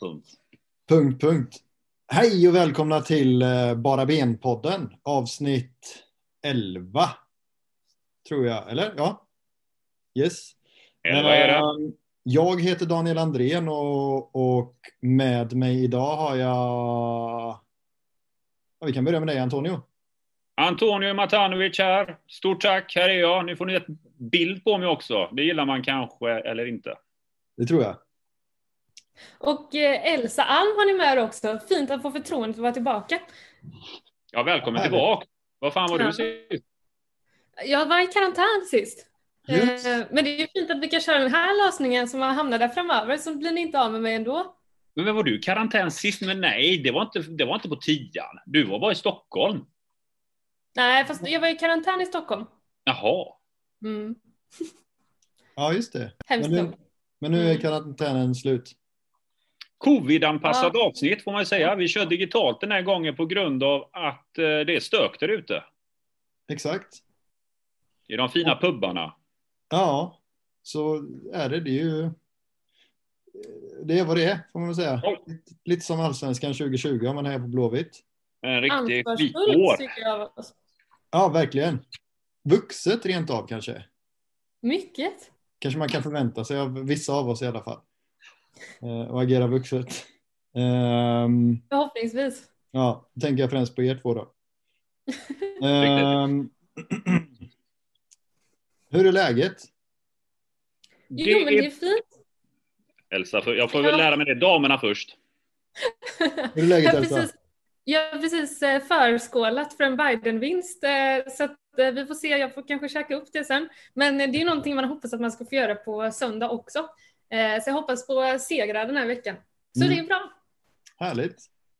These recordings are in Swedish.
Punkt, punkt. Punkt. Hej och välkomna till eh, Bara Ben-podden. Avsnitt 11. Tror jag, eller? Ja. Yes. Elva är det. Ehm, Jag heter Daniel Andrén och, och med mig idag har jag... Ja, vi kan börja med dig Antonio. Antonio Matanovic här. Stort tack, här är jag. Nu får ni ett bild på mig också. Det gillar man kanske, eller inte. Det tror jag. Och eh, Elsa Alm har ni med er också. Fint att få förtroendet att vara tillbaka. Ja, välkommen Härligt. tillbaka. Vad fan var du sist? Jag var i karantän sist. Just. Eh, Men det är ju fint att vi kan köra den här lösningen som hamnar där framöver, så blir ni inte av med mig ändå. Men var du i karantän sist? Men nej, det var inte, det var inte på tian. Du var bara i Stockholm. Nej, fast jag var i karantän i Stockholm. Jaha. Mm. Ja, just det. Hemskt Men nu, men nu är Mm. karantänen slut. Covid-anpassat avsnitt får man säga. Vi kör digitalt den här gången på grund av att eh, det är stök där ute. Exakt. I de fina pubbarna. Ja, så är det. Det är ju... Det är vad det är, får man väl säga. Ja. Lite, lite som Allsvenskan 2020 om man är på Blåvitt. En riktig skitår. Ja, verkligen. Vuxet rent av kanske. Mycket. Kanske man kan förvänta sig av vissa av oss i alla fall. Eh, och agera vuxet. Ehm, Förhoppningsvis. ja, då tänker jag främst på er två då. Ehm, hur är läget? Jo, men det är fint. Elsa, för- jag får Ja. väl lära mig det. Damerna först. Hur är läget Elsa? precis, jag har precis eh, förskålat för en Biden-vinst, eh, så att vi får se, jag får kanske käka upp det sen. Men det är någonting man hoppas att man ska få göra på söndag också. Eh, Så jag hoppas på segrar den här veckan. Så Mm. det är bra. Härligt.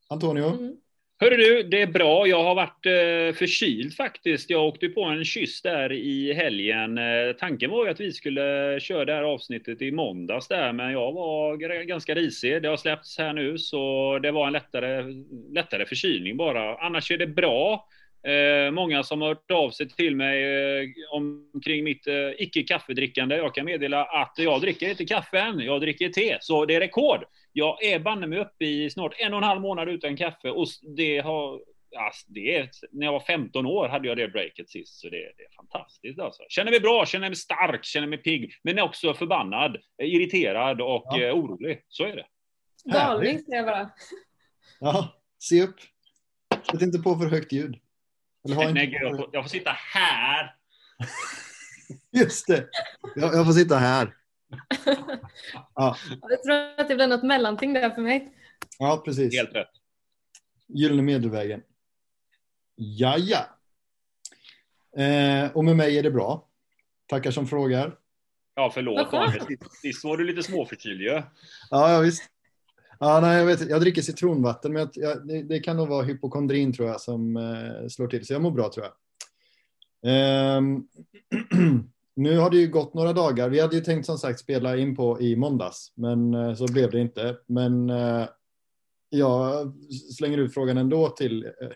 Antonio? Mm. Hörru du, det är bra. Jag har varit eh, förkyld faktiskt. Jag åkte på en kyss där i helgen. Eh, tanken var ju att vi skulle köra det här avsnittet i måndags där, men jag var ganska risig. Det har släppts här nu, så det var en lättare, lättare förkylning bara. Annars är det bra. Eh, många som har hört av sig till mig eh, omkring mitt eh, icke kaffedrickande. Jag kan meddela att jag dricker inte kaffe än, jag dricker te. Så det är rekord. Jag är banne mig uppe i snart en och en halv månad utan kaffe och det har Alltså det är, när jag var 15 år hade jag det breaket sist, så det, det är fantastiskt alltså. Känner mig bra, känner mig stark, känner mig pigg, men också förbannad, irriterad och Ja. eh, orolig. Så är det. Galning säger jag bara. Ja, se upp. Sätt inte på för högt ljud. Eller Nej, inte gud, jag, får, jag får sitta här. Just det. Jag, jag får sitta här. Ja, Jag tror att det blir något mellanting där för mig. ja precis. Helt rätt. Gyllene medelvägen. Ja, ja. Eh, och med mig är det bra. Tackar som frågar. Ja, förlåt Sist var du lite småförkyld ju. Ja, ja visst. Ja, nej, jag, vet, jag dricker citronvatten, men jag, jag, det, det kan nog vara hypokondrin tror jag som eh, slår till. Så jag mår bra tror jag. Ehm, nu har det ju gått några dagar. Vi hade ju tänkt som sagt spela in på i måndags, men eh, så blev det inte. Men eh, jag slänger ut frågan ändå till eh,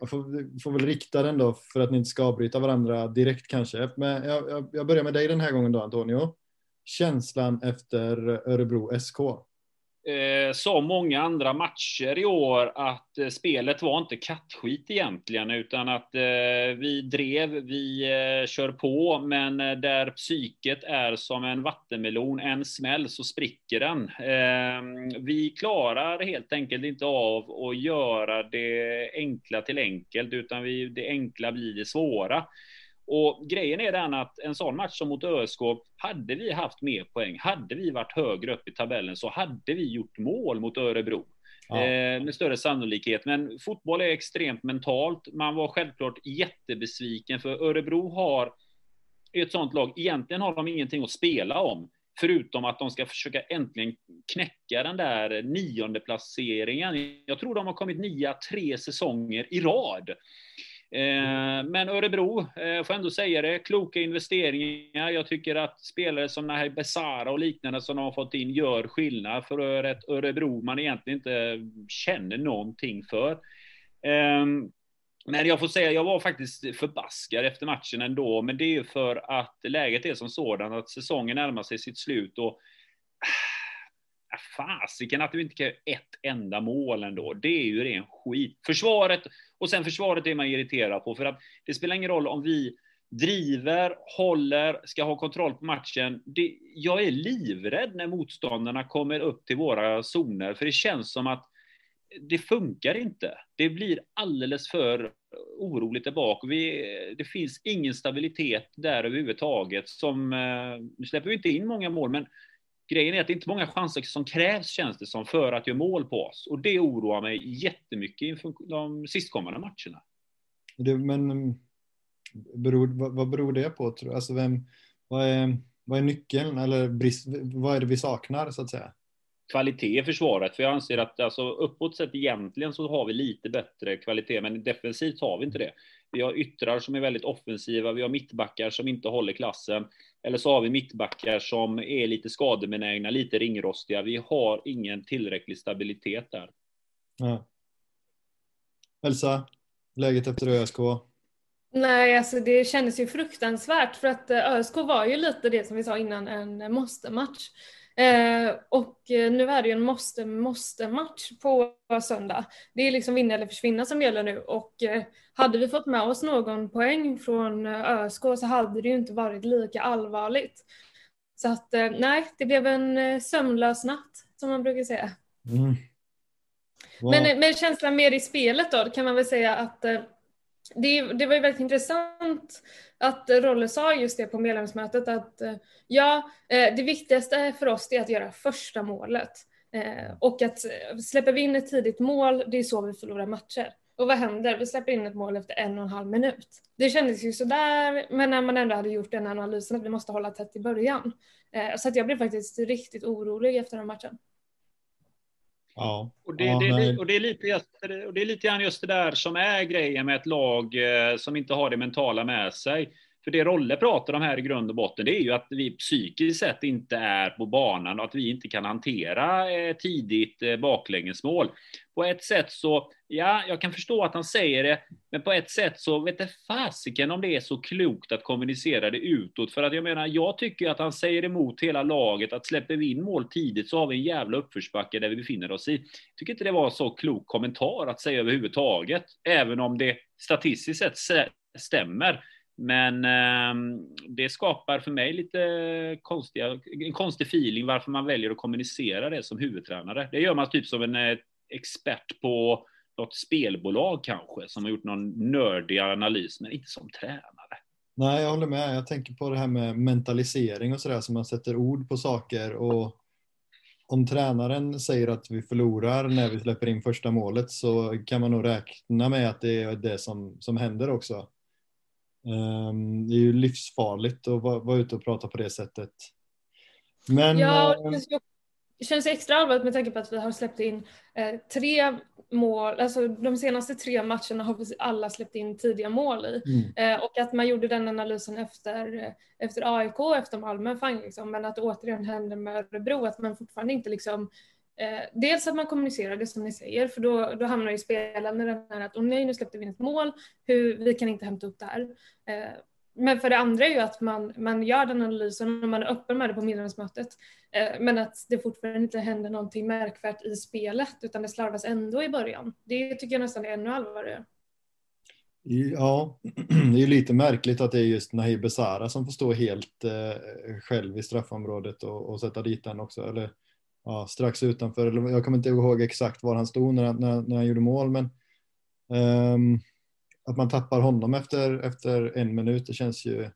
jag får, får väl rikta den då för att ni inte ska avbryta varandra direkt kanske. Men jag, jag, jag börjar med dig den här gången då Antonio. Känslan efter Örebro SK eh, som många andra matcher i år att eh, spelet var inte kattskit egentligen, utan att eh, vi drev, vi eh, kör på, men eh, där psyket är som en vattenmelon, en smäll så spricker den. Ehm, vi klarar helt enkelt inte av att göra det enkla till enkelt, utan vi, det enkla blir det svåra. Och grejen är den att en sån match som mot ÖSK, hade vi haft mer poäng, hade vi varit högre upp i tabellen så hade vi gjort mål mot Örebro. Ja. Eh, med större sannolikhet. Men fotboll är extremt mentalt. Man var självklart jättebesviken för Örebro har ett sånt lag, egentligen har de ingenting att spela om. Förutom att de ska försöka äntligen knäcka den där nionde placeringen. Jag tror de har kommit nia tre säsonger i rad. Mm. Eh, men Örebro, eh, jag får ändå säga det, kloka investeringar. Jag tycker att spelare som Nahir Besara och liknande som de har fått in gör skillnad för ett Örebro man egentligen inte känner någonting för. Ehm, men jag får säga, jag var faktiskt förbaskad efter matchen ändå, men det är ju för att läget är som sådant att säsongen närmar sig sitt slut och fasiken att du inte kan göra ett enda mål ändå. Det är ju ren skit. Försvaret, och sen försvaret är man irriterad på, för att det spelar ingen roll om vi driver, håller, ska ha kontroll på matchen. Det, jag är livrädd när motståndarna kommer upp till våra zoner, för det känns som att det funkar inte. Det blir alldeles för oroligt där bak. Vi, det finns ingen stabilitet där överhuvudtaget. Som, eh, nu släpper vi inte in många mål, men grejen är att det är inte många chanser som krävs, känns det som, för att göra mål på oss. Och det oroar mig jättemycket inför de sistkommande matcherna. Det, men mm, beror, vad, vad beror det på? Alltså vem, vad, är, vad är nyckeln eller brist, vad är det vi saknar så att säga? Kvalitet i försvaret. För jag anser att alltså, uppåt sett egentligen så har vi lite bättre kvalitet, men defensivt har vi inte det. Vi har yttrar som är väldigt offensiva, vi har mittbackar som inte håller klassen. Eller så har vi mittbackar som är lite skadebenägna, lite ringrostiga. Vi har ingen tillräcklig stabilitet där. Ja. Elsa, läget efter ÖSK? Nej, alltså det kändes ju fruktansvärt för att eh, ÖSK var ju lite det som vi sa innan, en måste-match. Eh, och eh, nu är det ju en måste, måste match på söndag. Det är liksom vinna eller försvinna som gäller nu och eh, hade vi fått med oss någon poäng från ÖSK så hade det ju inte varit lika allvarligt. Så att eh, nej, det blev en sömnlös natt som man brukar säga. Mm. Wow. Men, men känslan mer i spelet då, kan man väl säga att det, det var ju väldigt intressant att Rolle sa just det på medlemsmötet att eh, ja, eh, det viktigaste för oss är att göra första målet. Eh, och att släpper vi in ett tidigt mål, det är så vi förlorar matcher. Och vad händer? Vi släpper in ett mål efter en och en halv minut. Det kändes ju sådär, men när man ändå hade gjort den analysen att vi måste hålla tätt i början. Så att jag blev faktiskt riktigt orolig efter den matchen. Ja. Och, det, ja, det, och, det, är lite och det är lite grann just det där som är grejen med ett lag eh, som inte har det mentala med sig. För det Rolle pratar om här i grund och botten, det är ju att vi psykiskt sett inte är på banan och att vi inte kan hantera eh, tidigt eh, baklängesmål. På ett sätt så, ja, jag kan förstå att han säger det, men på ett sätt så vet det fasiken om det är så klokt att kommunicera det utåt. För att jag menar, jag tycker att han säger emot hela laget, att släpper vi in mål tidigt så har vi en jävla uppförsbacke där vi befinner oss i. Jag tycker inte det var en så klok kommentar att säga överhuvudtaget, även om det statistiskt sett stämmer. Men eh, det skapar för mig lite konstiga, en konstig feeling varför man väljer att kommunicera det som huvudtränare. Det gör man typ som en eh, expert på något spelbolag kanske, som har gjort någon nördig analys, men inte som tränare. Nej, jag håller med. Jag tänker på det här med mentalisering och sådär, så man sätter ord på saker och om tränaren säger att vi förlorar när vi släpper in första målet så kan man nog räkna med att det är det som, som händer också. Ehm, det är ju livsfarligt att vara, ute och prata på det sättet. Men, ja, ehm, det känns extra allvarligt med tanke på att vi har släppt in eh, tre mål, alltså de senaste tre matcherna har vi alla släppt in tidiga mål i. Mm. Eh, och att man gjorde den analysen efter, eh, efter AIK och efter Malmö, fine, liksom, men att det återigen händer med Örebro, att man fortfarande inte liksom Eh, Eh, dels att man kommunicerar det som ni säger, för då, då hamnar ju spelarna i den här att åh nej, nu släppte vi in ett mål, hur, vi kan inte hämta upp det här. Eh, men för det andra är ju att man, man gör den analysen och man är öppen med det på medlemsmötet. Eh, men att det fortfarande inte händer någonting märkvärt i spelet, utan det slarvas ändå i början. Det tycker jag nästan är ännu allvarligare. Ja, det är lite märkligt att det är just Nahir Besara som får stå helt eh, själv i straffområdet och, och sätta dit den också. Eller ja, strax utanför. Jag kommer inte ihåg exakt var han stod när, när, när han gjorde mål, men um, att man tappar honom efter, efter en minut, det känns ju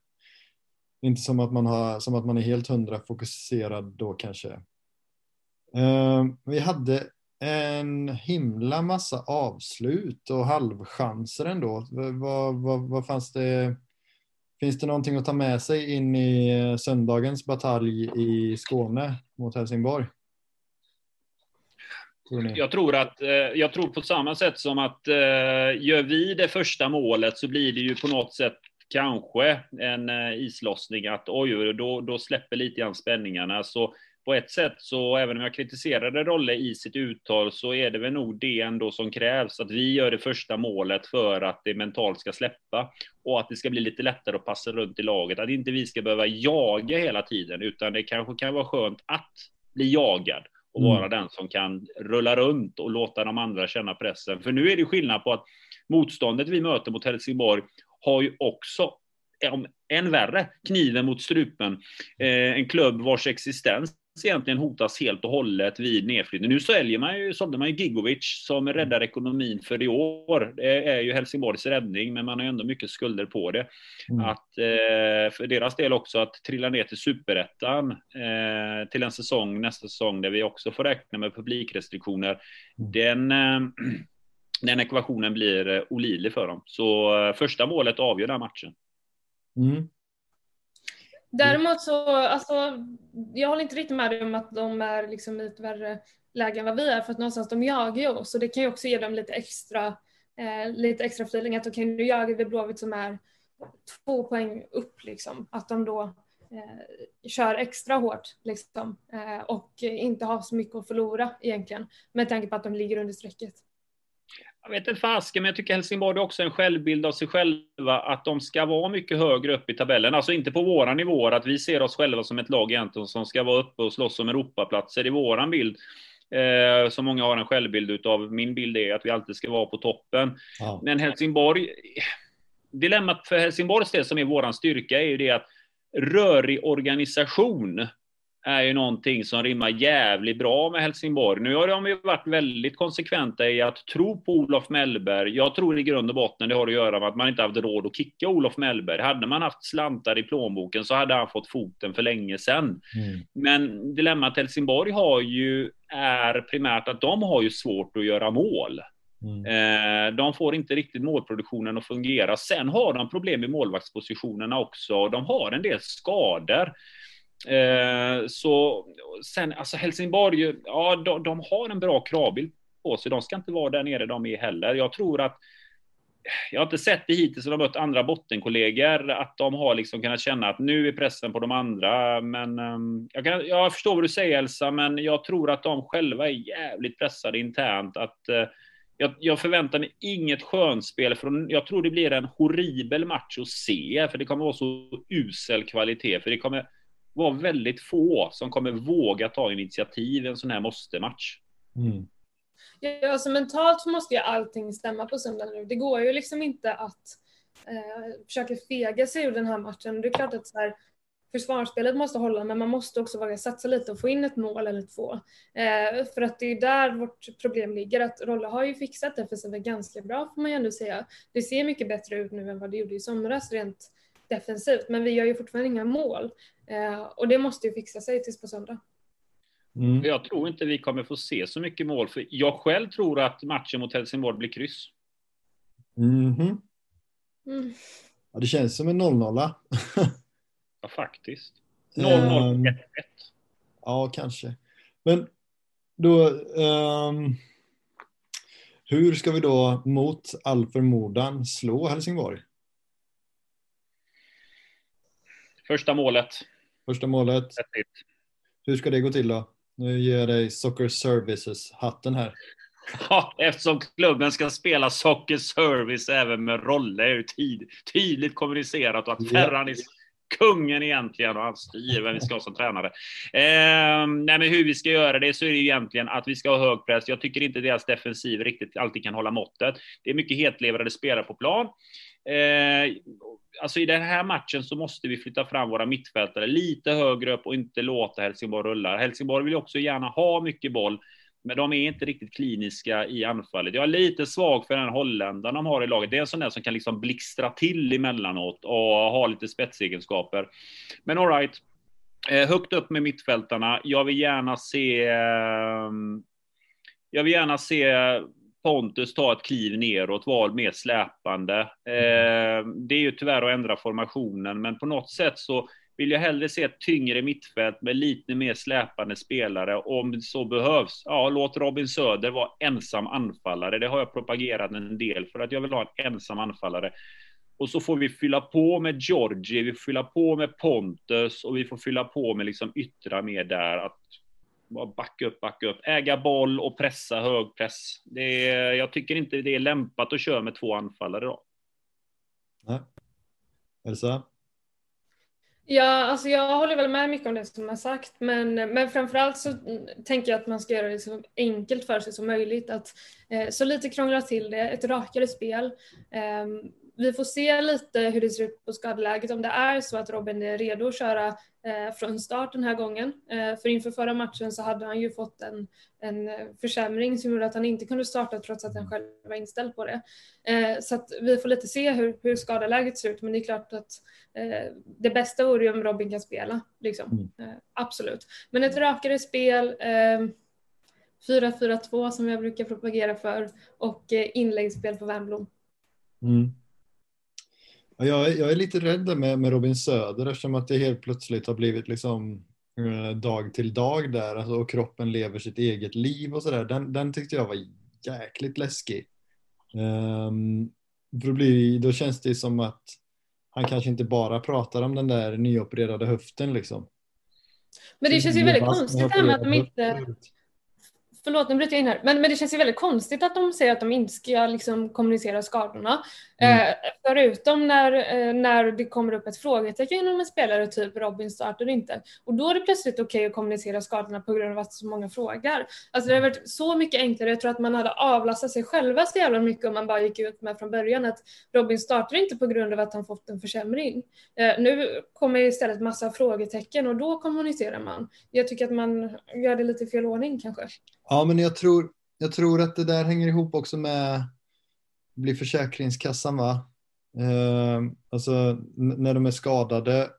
inte som att man, har, som att man är helt hundra fokuserad då kanske. Um, vi hade en himla massa avslut och halvchanser ändå. Vad, vad, vad fanns det? Finns det någonting att ta med sig in i eh, söndagens batalj i Skåne mot Helsingborg? Jag tror att, eh, jag tror på samma sätt som att eh, gör vi det första målet så blir det ju på något sätt kanske en eh, islossning att oj, då, då släpper lite grann spänningarna. Så på ett sätt så, även om jag kritiserade Rolle i sitt uttal, så är det väl nog det ändå som krävs, att vi gör det första målet för att det mentalt ska släppa och att det ska bli lite lättare att passa runt i laget, att inte vi ska behöva jaga hela tiden, utan det kanske kan vara skönt att bli jagad och mm. vara den som kan rulla runt och låta de andra känna pressen. För nu är det skillnad på att motståndet vi möter mot Helsingborg har ju också, än värre, kniven mot strupen. Eh, en klubb vars existens egentligen hotas helt och hållet vid nedflyttning. Nu säljer man ju, sålde man ju Gigovic som räddar ekonomin för i år. Det är ju Helsingborgs räddning, men man har ju ändå mycket skulder på det. Mm. Att eh, för deras del också att trilla ner till superettan eh, till en säsong, nästa säsong, där vi också får räkna med publikrestriktioner. Mm. Den eh, den ekvationen blir olidlig för dem. Så första målet avgör den matchen. Mm. Mm. Däremot så, alltså, jag håller inte riktigt med dig om att de är liksom i ett värre läge än vad vi är, för att någonstans de jagar ju oss, och det kan ju också ge dem lite extra, eh, lite extra feeling, att okej, okay, nu jagar vi Blåvitt som är två poäng upp, liksom, att de då eh, kör extra hårt, liksom, eh, och inte har så mycket att förlora egentligen, med tanke på att de ligger under strecket. Jag vet inte fasken, men jag tycker Helsingborg är också en självbild av sig själva, att de ska vara mycket högre upp i tabellen. Alltså inte på våra nivåer, att vi ser oss själva som ett lag egentligen som ska vara uppe och slåss om Europaplatser. I våran bild, eh, som många har en självbild utav, min bild är att vi alltid ska vara på toppen. Ja. Men Helsingborg, dilemmat för Helsingborgs del som är våran styrka är ju det att rörig organisation är ju någonting som rimmar jävligt bra med Helsingborg. Nu har de ju varit väldigt konsekventa i att tro på Olof Mellberg. Jag tror i grund och botten det har att göra med att man inte haft råd att kicka Olof Mellberg. Hade man haft slantar i plånboken så hade han fått foten för länge sedan. Mm. Men dilemmat Helsingborg har ju är primärt att de har ju svårt att göra mål. Mm. Eh, de får inte riktigt målproduktionen att fungera. Sen har de problem med målvaktspositionerna också. De har en del skador. Eh, så sen, alltså Helsingborg, ja, de, de, har en bra kravbild på sig. De ska inte vara där nere de är heller. Jag tror att jag har inte sett det hittills när de mött andra bottenkollegor, att de har liksom kunnat känna att nu är pressen på de andra. Men um, jag, kan, jag förstår vad du säger Elsa, men jag tror att de själva är jävligt pressade internt. Att, uh, jag, jag, förväntar mig inget skönspel, för jag tror det blir en horribel match att se, för det kommer vara så usel kvalitet. För det kommer vara väldigt få som kommer våga ta initiativ i en sån här måste-match. Mm. Ja, alltså mentalt måste ju allting stämma på söndag nu. Det går ju liksom inte att eh, försöka fega sig ur den här matchen. Det är klart att så här, försvarsspelet måste hålla, men man måste också våga satsa lite och få in ett mål eller två. Eh, för att det är där vårt problem ligger, att Rolle har ju fixat defensiven ganska bra får man ju ändå säga. Det ser mycket bättre ut nu än vad det gjorde i somras rent defensivt, men vi gör ju fortfarande inga mål. Eh, och det måste ju fixa sig tills på söndag. Mm. Jag tror inte vi kommer få se så mycket mål, för jag själv tror att matchen mot Helsingborg blir kryss. Mm. Mm. Ja, det känns som en 0-0. ja, faktiskt. 0-0 1-1. Ja, kanske. Men då... Um, hur ska vi då mot all förmodan slå Helsingborg? Första målet. Första målet. Hur ska det gå till då? Nu ger jag dig Soccer Services-hatten här. Ja, eftersom klubben ska spela Soccer Service även med roller är det tydligt kommunicerat och att Ferran är kungen egentligen och han styr vem vi ska ha som tränare. Eh, nej, men hur vi ska göra det så är det egentligen att vi ska ha hög press. Jag tycker inte deras defensiv riktigt alltid kan hålla måttet. Det är mycket hetlevrade spelare på plan. Eh, alltså i den här matchen så måste vi flytta fram våra mittfältare lite högre upp och inte låta Helsingborg rulla. Helsingborg vill också gärna ha mycket boll, men de är inte riktigt kliniska i anfallet. Jag är lite svag för den holländaren de har i laget. Det är en sån där som kan liksom blixtra till emellanåt och ha lite spetsegenskaper. Men all right. Eh, högt upp med mittfältarna. Jag vill gärna se ehm, jag vill gärna se Pontus tar ett kliv neråt, var mer släpande. Eh, det är ju tyvärr att ändra formationen, men på något sätt så vill jag hellre se ett tyngre mittfält med lite mer släpande spelare om så behövs. Ja, låt Robin Söder vara ensam anfallare. Det har jag propagerat en del för att jag vill ha en ensam anfallare. Och så får vi fylla på med Georgi, vi får fylla på med Pontus och vi får fylla på med liksom yttra mer där. Att bara backa upp, backa upp, äga boll och pressa hög press. Det är, jag tycker inte det är lämpat att köra med två anfallare då. Nej. Elsa? Ja, alltså jag håller väl med mycket om det som har sagt, men, men framförallt så tänker jag att man ska göra det så enkelt för sig som möjligt. Att eh, så lite krångla till det, ett rakare spel. Eh, vi får se lite hur det ser ut på skadeläget, om det är så att Robin är redo att köra från start den här gången. Eh, för inför förra matchen så hade han ju fått en, en försämring som gjorde att han inte kunde starta trots att han själv var inställd på det. Eh, så att vi får lite se hur, hur skadeläget ser ut, men det är klart att eh, det bästa vore ju om Robin kan spela. Liksom. Mm. Eh, absolut. Men ett rakare spel 4-4-2 som jag brukar propagera för och inläggsspel på Wernbloom. Mm. Jag är, jag är lite rädd med, med Robin Söder eftersom att det helt plötsligt har blivit liksom eh, dag till dag där alltså, och kroppen lever sitt eget liv och sådär. Den, den tyckte jag var jäkligt läskig. Um, för bli, då känns det som att han kanske inte bara pratar om den där nyopererade höften liksom. Men det känns ju väldigt konstigt det här med att de inte Förlåt, nu bryter jag in här. Men, men det känns ju väldigt konstigt att de säger att de inte ska liksom, kommunicera skadorna. Mm. Eh, förutom när, eh, när det kommer upp ett frågetecken inom en spelare, typ Robin startar inte. Och då är det plötsligt okej okay att kommunicera skadorna på grund av att så många frågar. Alltså det hade varit så mycket enklare. Jag tror att man hade avlastat sig själva så jävla mycket om man bara gick ut med från början att Robin startar inte på grund av att han fått en försämring. Eh, nu kommer istället massa frågetecken och då kommunicerar man. Jag tycker att man gör det lite fel ordning kanske. Ja, men jag tror, jag tror att det där hänger ihop också med blir Försäkringskassan va? Eh, alltså när de är skadade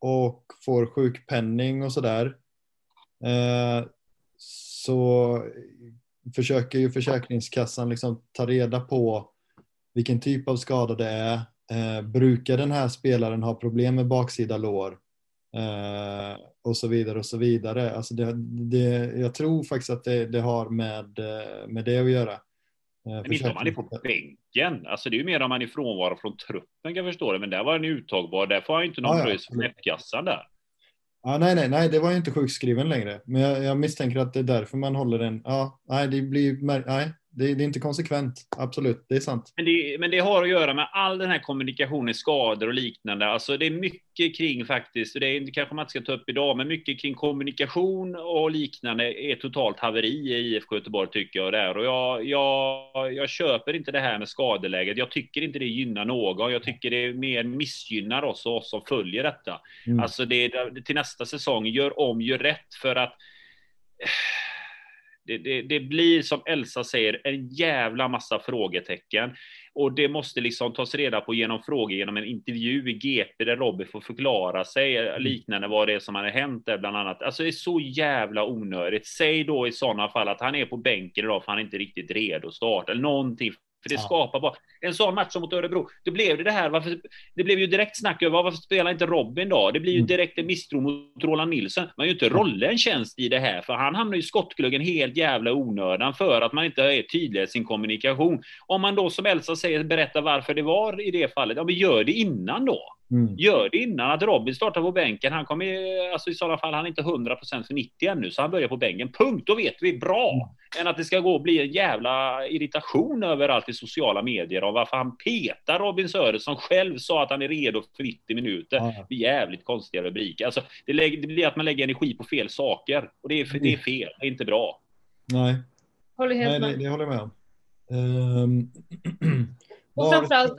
och får sjukpenning och sådär. Eh, så försöker ju Försäkringskassan liksom ta reda på vilken typ av skada det är. Eh, brukar den här spelaren ha problem med baksida lår? Eh, och så vidare och så vidare. Alltså det, det, jag tror faktiskt att det, det har med, eh, med det att göra. Eh, men inte om man är på bänken. Alltså det är ju mer om man är frånvaro från truppen kan jag förstå det. Men där var han uttagbar. Där får han inte någon ja, pröjs från där. Ja, nej, nej, nej, det var ju inte sjukskriven längre. Men jag, jag misstänker att det är därför man håller den. Ja, nej, det blir, nej, det, det, är inte konsekvent, absolut, det är sant. Men det, men det, har att göra med all den här kommunikationen, skador och liknande. Alltså det är mycket kring faktiskt, och det är, kanske man inte ska ta upp idag, men mycket kring kommunikation och liknande är totalt haveri i IFK Göteborg tycker jag. Där. Och jag, jag, jag köper inte det här med skadeläget. Jag tycker inte det gynnar någon. Jag tycker det mer missgynnar oss och oss som följer detta. Mm. Alltså det, till nästa säsong, gör om, gör rätt för att det, det, det, blir som Elsa säger en jävla massa frågetecken och det måste liksom tas reda på genom frågor genom en intervju i GP där Robin får förklara sig mm. liknande vad det är som har hänt där bland annat. Alltså det är så jävla onödigt. Säg då i sådana fall att han är på bänken idag för han är inte riktigt redo att starta eller någonting för det ja. skapar bara en sån match som mot Örebro. Det blev det här. Varför, det blev ju direkt snack över varför spelar inte Robin då? Det blir ju mm. direkt en misstro mot Roland Nilsson. Man gör ju inte Rolle en tjänst i det här, för han hamnar ju i skottgluggen helt jävla onödan för att man inte är tydlig i sin kommunikation. Om man då som Elsa säger berättar varför det var i det fallet, ja men gör det innan då. Mm. Gör det innan att Robin startar på bänken. Han kommer alltså i sådana fall, han är inte 100% för 90 ännu, så han börjar på bänken. Punkt, då vet vi bra. Mm. Än att det ska gå och bli en jävla irritation överallt i sociala medier av varför han petar Robin Söder som själv sa att han är redo för 90 minuter. Ja. Det blir jävligt konstiga rubriker. Alltså, det, lägger, det blir att man lägger energi på fel saker och det är, mm. det är fel. Det är inte bra. Nej. Håller helt Nej, det, det håller jag med om. Um... Och framförallt,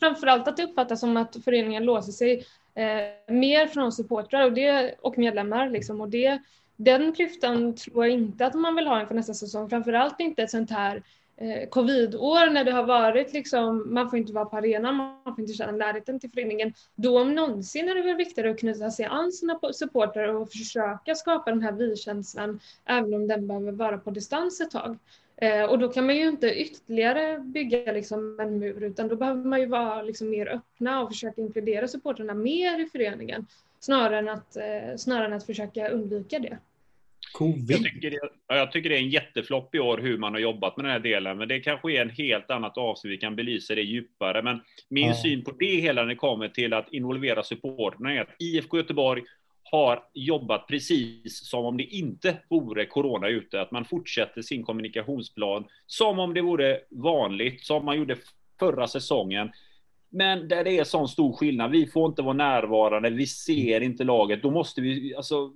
framförallt att det uppfattas som att föreningen låser sig eh, mer från supportrar och, det, och medlemmar. Liksom, och det, den klyftan tror jag inte att man vill ha inför nästa säsong. Framförallt inte ett sånt här eh, covidår när det har varit liksom, man får inte vara på arenan, man får inte känna närheten till föreningen. Då om någonsin är det väl viktigare att knyta sig an sina supportrar och försöka skapa den här vi-känslan, även om den behöver vara på distans ett tag. Eh, och då kan man ju inte ytterligare bygga liksom en mur utan då behöver man ju vara liksom mer öppna och försöka inkludera supportrarna mer i föreningen snarare än att, eh, snarare än att försöka undvika det. Jag tycker, det, jag tycker det är en jätteflopp i år hur man har jobbat med den här delen, men det kanske är en helt annat avsnitt, vi kan belysa det djupare. Men min ja. syn på det hela när det kommer till att involvera supporterna är att IFK Göteborg har jobbat precis som om det inte vore corona ute, att man fortsätter sin kommunikationsplan som om det vore vanligt, som man gjorde förra säsongen. Men där det är sån stor skillnad. Vi får inte vara närvarande. Vi ser inte laget. Då måste vi alltså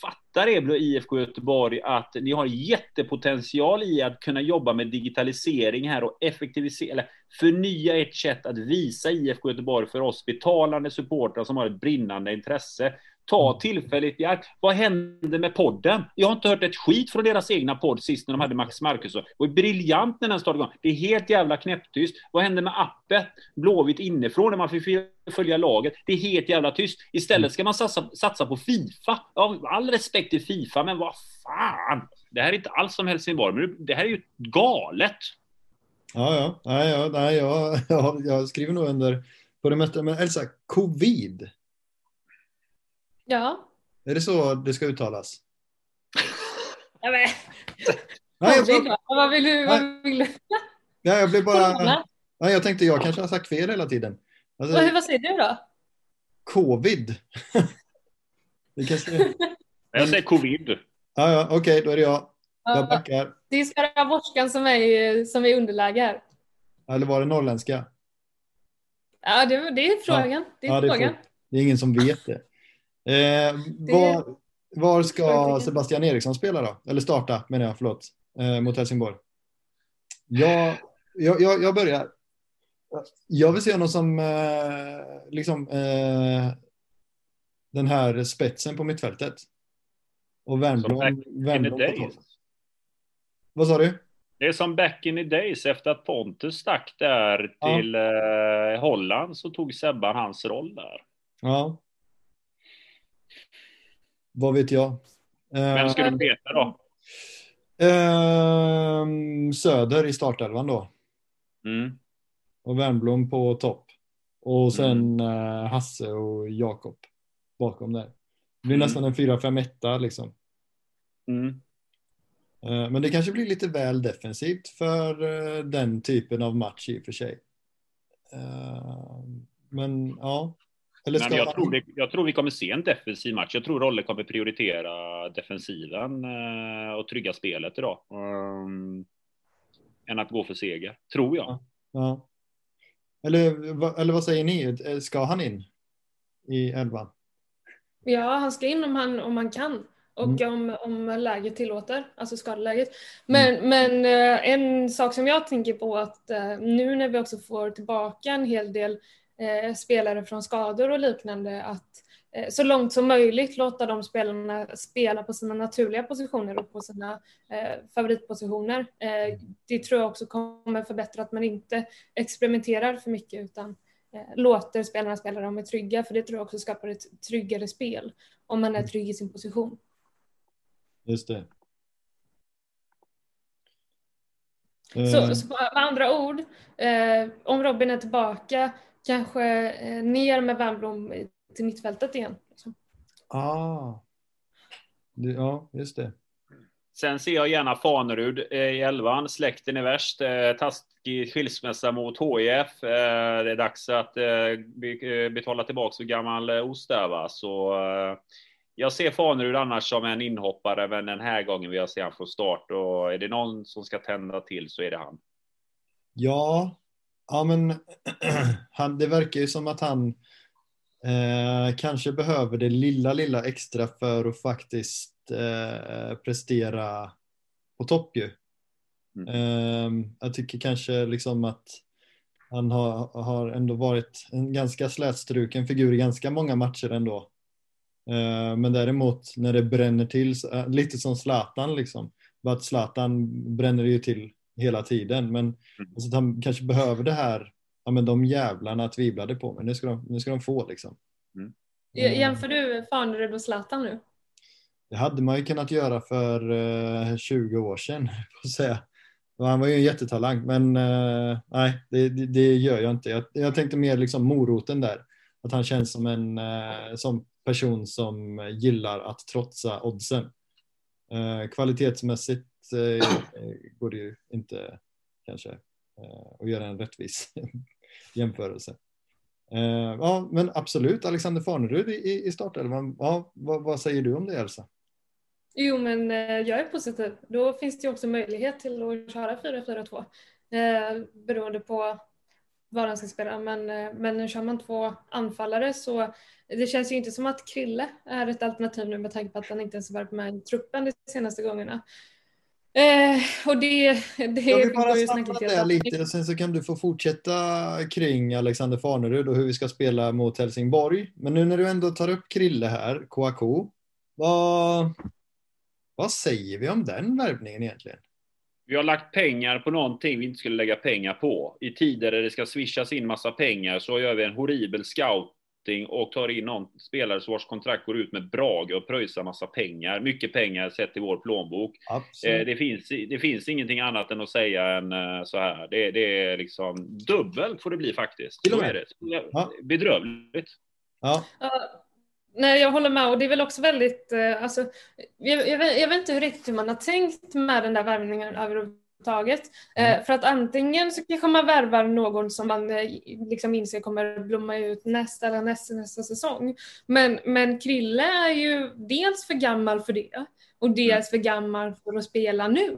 fatta det IFK Göteborg att ni har jättepotential i att kunna jobba med digitalisering här och effektivisera eller förnya ert sätt att visa IFK Göteborg för oss betalande supportrar som har ett brinnande intresse ta mm. tillfället i akt. Vad hände med podden? Jag har inte hört ett skit från deras egna podd sist när de hade Max Markusson. Det var briljant när den startade igång. Det är helt jävla knäpptyst. Vad hände med appen? Blåvitt inifrån när man fick följa laget. Det är helt jävla tyst. Istället ska man satsa, satsa på Fifa. Ja, all respekt till Fifa, men vad fan. Det här är inte alls som Helsingborg, men det här är ju galet. Ja, ja. Nej, ja, nej jag, jag, jag skriver nog under på det mesta. Men Elsa, covid. Ja. Är det så det ska uttalas? Ja, men. Nej, jag, blev... Vad vill du? Vad vill du? Ja, jag blev bara... Nej, jag tänkte jag kanske har sagt fel hela tiden. Alltså... vad säger du då? Covid. det kanske... Jag säger covid. Ja, ja, okej, okay, då är det jag. Jag backar. Det är skaraborgskan som är, som är underläge. Eller var det norrländska? Ja, det, det är frågan. Ja. Det är, ja, frågan. Det, är, det är ingen som vet det. Eh, var, var, ska Sebastian Eriksson spela då? Eller starta menar jag, förlåt, eh, mot Helsingborg. Jag, jag, jag, jag, börjar. Jag vill se honom som eh, liksom, eh, den här spetsen på mittfältet. Och Wernbloom, Wernbloom på topp. Vad sa du? Det är som back in the days efter att Pontus stack där till ja. eh, Holland så tog Sebban hans roll där. Ja, vad vet jag? Vem ska du veta då? Eh, Söder i startelvan då. Mm. Och Wernbloom på topp. Och sen mm. eh, Hasse och Jakob bakom där. Det blir mm. nästan en 4-5-1 liksom. Mm. Eh, men det kanske blir lite väl defensivt för eh, den typen av match i och för sig. Eh, men ja, eller ska... Men jag, tror det, jag tror vi kommer se en defensiv match. Jag tror Rolle kommer prioritera defensiven eh, och trygga spelet idag. Um, än att gå för seger, tror jag. Ja, ja. Eller, eller vad säger ni? Ska han in i elvan? Ja, han ska in om han, om han kan och mm. om, om läget tillåter, alltså skadeläget. Men, mm. men eh, en sak som jag tänker på att eh, nu när vi också får tillbaka en hel del eh, spelare från skador och liknande att eh, så långt som möjligt låta de spelarna spela på sina naturliga positioner och på sina eh, favoritpositioner. Eh, det tror jag också kommer förbättra att man inte experimenterar för mycket utan eh, låter spelarna spela dem är trygga för det tror jag också skapar ett tryggare spel om man är trygg i sin position. Just det. Så, eh. så med andra ord, eh, om Robin är tillbaka kanske eh, ner med Wernbloom till mittfältet igen. Liksom. Ah. Det, ja, just det. Sen ser jag gärna Fanerud eh, i elvan. Släkten är värst. Eh, taskig skilsmässa mot HIF. Det är dags att betala tillbaka för gammal ost där va. Så jag ser Fanerud annars som en inhoppare, men den här gången vill jag se han från start. Och är det någon som ska tända till så är det han. Ja, Ja, men han, det verkar ju som att han eh, kanske behöver det lilla, lilla extra för att faktiskt eh, prestera på topp ju. Mm. Eh, jag tycker kanske liksom att han har, har ändå varit en ganska slätstruken figur i ganska många matcher ändå. Eh, men däremot när det bränner till, eh, lite som Zlatan liksom. Bara att Zlatan bränner ju till hela tiden. Men mm. alltså, han kanske behöver det här, ja men de jävlarna tvivlade på mig, nu ska de, nu ska de få liksom. Mm. Jämför du Fanerud och Zlatan nu? Det hade man ju kunnat göra för eh, 20 år sedan, på säga. Han var ju en jättetalang, men uh, nej, det, det, det, gör jag inte. Jag, jag tänkte mer liksom moroten där. Att han känns som en uh, som person som gillar att trotsa oddsen. Uh, kvalitetsmässigt eh, Eh, går det ju inte kanske eh, att göra en rättvis jämförelse. Eh, ja, men absolut, Alexander Farnerud i, i startelvan. Ja, vad, vad, säger du om det, Elsa? Jo, men eh, jag är positiv. Då finns det ju också möjlighet till att köra 4-4-2 eh, beroende på var han ska spela. Men, eh, men nu kör man två anfallare så det känns ju inte som att Krille är ett alternativ nu med tanke på att han inte ens varit med i truppen de senaste gångerna. Eh, och det, det Jag vill bara stanna där lite och sen så kan du få fortsätta kring Alexander Farnerud och hur vi ska spela mot Helsingborg. Men nu när du ändå tar upp Krille här, Kouakou, vad, vad säger vi om den värvningen egentligen? Vi har lagt pengar på någonting vi inte skulle lägga pengar på. I tider där det ska swishas in massa pengar så gör vi en horribel scouting och tar in någon spelare vars kontrakt går ut med Brage och pröjsar massa pengar. Mycket pengar sett i vår plånbok. Eh, det, finns, det finns ingenting annat än att säga än eh, så här. Det, det är liksom dubbelt får det bli faktiskt. Till och med. Ja. Bedrövligt. Ja. Nej, jag håller med och det är väl också väldigt, eh, alltså, jag, jag, vet, jag vet inte hur riktigt man har tänkt med den där värvningen överhuvudtaget. Eh, mm. för att antingen så kanske man värvar någon som man eh, liksom inser kommer blomma ut nästa eller nästa, nästa säsong. Men, men Krille är ju dels för gammal för det och dels för gammal för att spela nu.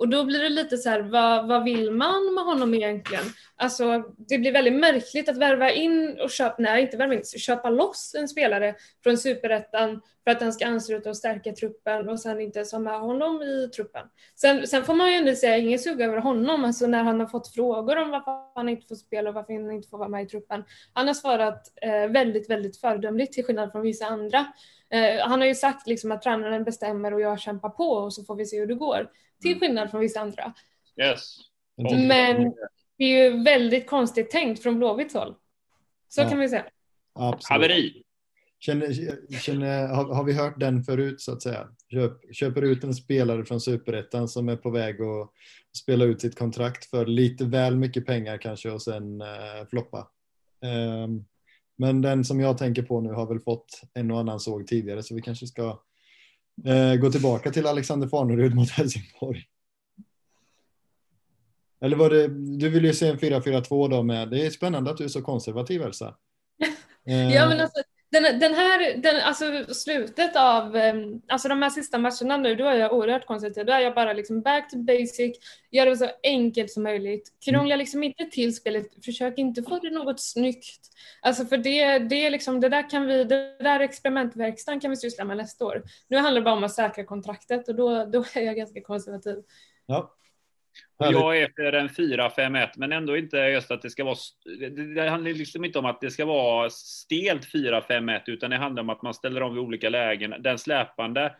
Och då blir det lite så här, vad, vad vill man med honom egentligen? Alltså det blir väldigt märkligt att värva in och köpa, nej inte värva in, köpa loss en spelare från superettan för att han ska ansluta och stärka truppen och sen inte ens ha med honom i truppen. Sen, sen får man ju ändå säga ingen sugga över honom, alltså när han har fått frågor om varför han inte får spela och varför han inte får vara med i truppen. Han har svarat eh, väldigt, väldigt föredömligt till skillnad från vissa andra. Eh, han har ju sagt liksom att tränaren bestämmer och jag kämpar på och så får vi se hur det går. Till mm. skillnad från vissa andra. Yes. Men det är ju väldigt konstigt tänkt från Blåvitts håll. Så ja. kan vi säga. Absolut. Haveri. Känner, känner, har, har, vi hört den förut så att säga? Köp, köper ut en spelare från superettan som är på väg att spela ut sitt kontrakt för lite väl mycket pengar kanske och sen uh, floppa. Um, men den som jag tänker på nu har väl fått en och annan såg tidigare så vi kanske ska uh, gå tillbaka till Alexander Farnerud mot Helsingborg. Eller var det, du vill ju se en 4-4-2 då med, det är spännande att du är så konservativ Elsa. ja men alltså den, den här, den, alltså slutet av, ehm, alltså de här sista matcherna nu, då är jag oerhört koncentrerad. Då är jag bara liksom back to basic, gör det så enkelt som möjligt. Krångla liksom inte till spelet, försök inte få det något snyggt. Alltså för det, det är liksom, det där kan vi, det där experimentverkstan kan vi syssla med nästa år. Nu handlar det bara om att säkra kontraktet och då, då är jag ganska konservativ. Ja, jag är för en 4-5-1, men ändå inte just att det ska vara... Det, handlar liksom inte om att det ska vara stelt 4-5-1, utan det handlar om att man ställer om vid olika lägen. Den släpande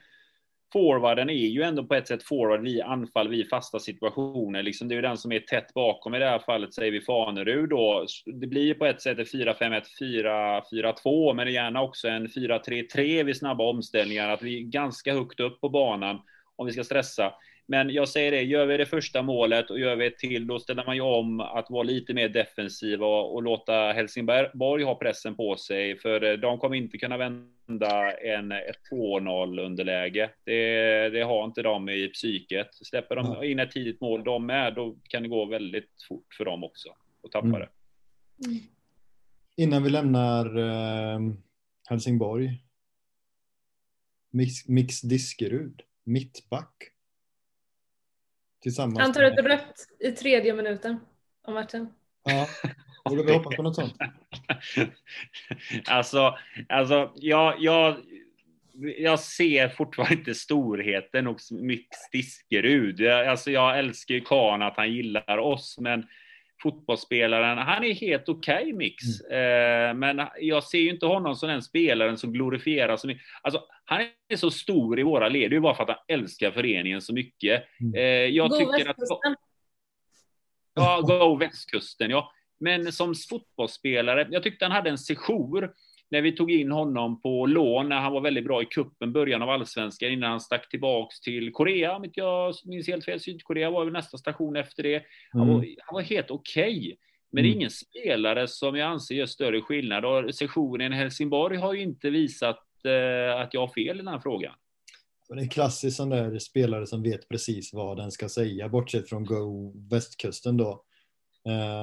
forwarden är ju ändå på ett sätt forward vid anfall, vid fasta situationer. Liksom det är ju den som är tätt bakom. I det här fallet säger vi Fanerud då. Det blir på ett sätt ett 4-5-1, 4-4-2, men gärna också en 4-3-3 vid snabba omställningar. Att vi är ganska högt upp på banan om vi ska stressa. Men jag säger det, gör vi det första målet och gör vi ett till, då ställer man ju om att vara lite mer defensiva och, låta Helsingborg ha pressen på sig. För eh, de kommer inte kunna vända en, ett 2-0 underläge. Det, det, har inte de i psyket. Släpper de in ett tidigt mål de med, då kan det gå väldigt fort för dem också och tappa mm. det. Mm. Innan vi lämnar eh, Helsingborg. Mix, Mix Diskerud, mittback. Tillsammans Han tar ett rött i tredje minuten av matchen. Ja, borde vi hoppas på något sånt? alltså, alltså jag, jag, jag ser fortfarande inte storheten hos Mix Diskerud. Alltså, jag älskar ju Kahn att han gillar oss, men fotbollsspelaren. Han är helt okej okay, Mix, mm. eh, men jag ser ju inte honom som den spelaren som glorifieras. Som, alltså, han är så stor i våra led, det är bara för att han älskar föreningen så mycket. Mm. Eh, jag go tycker västkusten. att... Ja, go västkusten, ja. Men som fotbollsspelare, jag tyckte han hade en sejour när vi tog in honom på lån när han var väldigt bra i kuppen början av allsvenskan innan han stack tillbaks till Korea, om inte jag minns helt fel. Sydkorea var väl nästa station efter det. Han, var, mm. han var helt okej. Okay. Men det är mm. ingen spelare som jag anser gör större skillnad och sessionen i Helsingborg har ju inte visat eh, att jag har fel i den här frågan. Det är klassiskt sån där spelare som vet precis vad den ska säga, bortsett från Go västkusten då.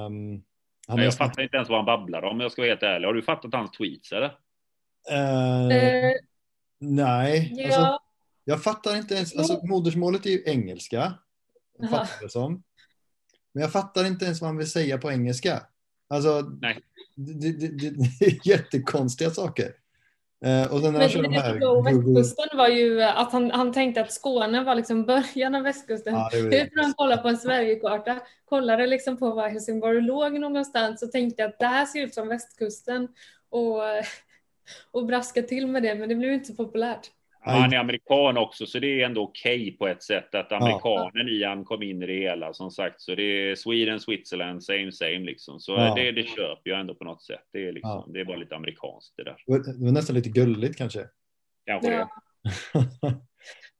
Um, han jag fattar inte ens vad han babblar om, jag ska vara helt ärlig. Har du fattat hans tweets eller? Uh, uh, nej, ja. alltså, jag fattar inte ens. Alltså, modersmålet är ju engelska. Fattar det som. Men jag fattar inte ens vad han vill säga på engelska. Alltså, Nej. Det, det, det, det är jättekonstiga saker. Eh, och sen Men de det här... på västkusten var ju att han, han tänkte att Skåne var liksom början av västkusten. Ja, det Hur han kollade på en Sverigekarta, kollade liksom på var Helsingborg låg någonstans och tänkte att det här ser ut som västkusten och, och braska till med det, men det blev inte så populärt. Han är amerikan också, så det är ändå okej på ett sätt att amerikanen i han kom in i det hela som sagt. Så det är Sweden, Switzerland, same same liksom. Så Ja. det, det köper jag ändå på något sätt. Det är, liksom, Ja. det är bara lite amerikanskt det där. Det var- nästan lite gulligt kanske. Kanske Ja. det.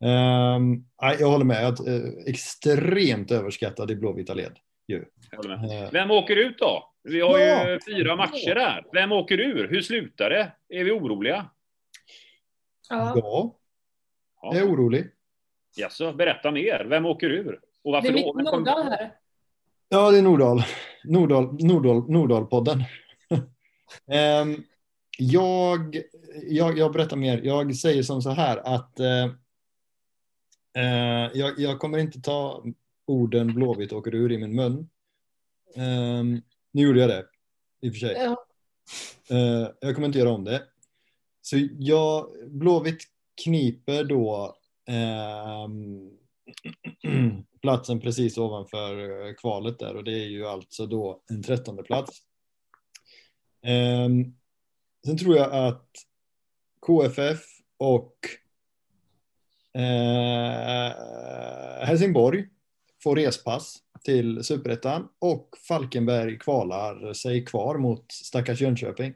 Nej, jag håller med. Att, eh, extremt överskattad i blåvita led. Ju. Eh, Vem åker ut då? Vi har Ja. ju fyra matcher där. Vem åker ur? Hur slutar det? Är vi oroliga? Ja. ja, Ja. jag är orolig. Jaså, berätta mer. Vem åker ur? Och Det varför är mycket Vem kommer- Nordahl här. Ja, det är Nordahl. Nordahl, Nordahl, Nordahl-podden. Ehm, jag, jag, jag berättar mer. Jag säger som så här att eh, eh, jag, jag kommer inte ta orden Blåvitt åker ur i min mun. Ehm, nu gjorde jag det, i och för sig. Ja. Eh, jag kommer inte göra om det. Så jag, Blåvitt kniper då eh, platsen precis ovanför eh, kvalet där och det är ju alltså då en trettonde plats. Eh, sen tror jag att KFF och eh, Helsingborg får respass till Superettan och Falkenberg kvalar sig kvar mot stackars Jönköping.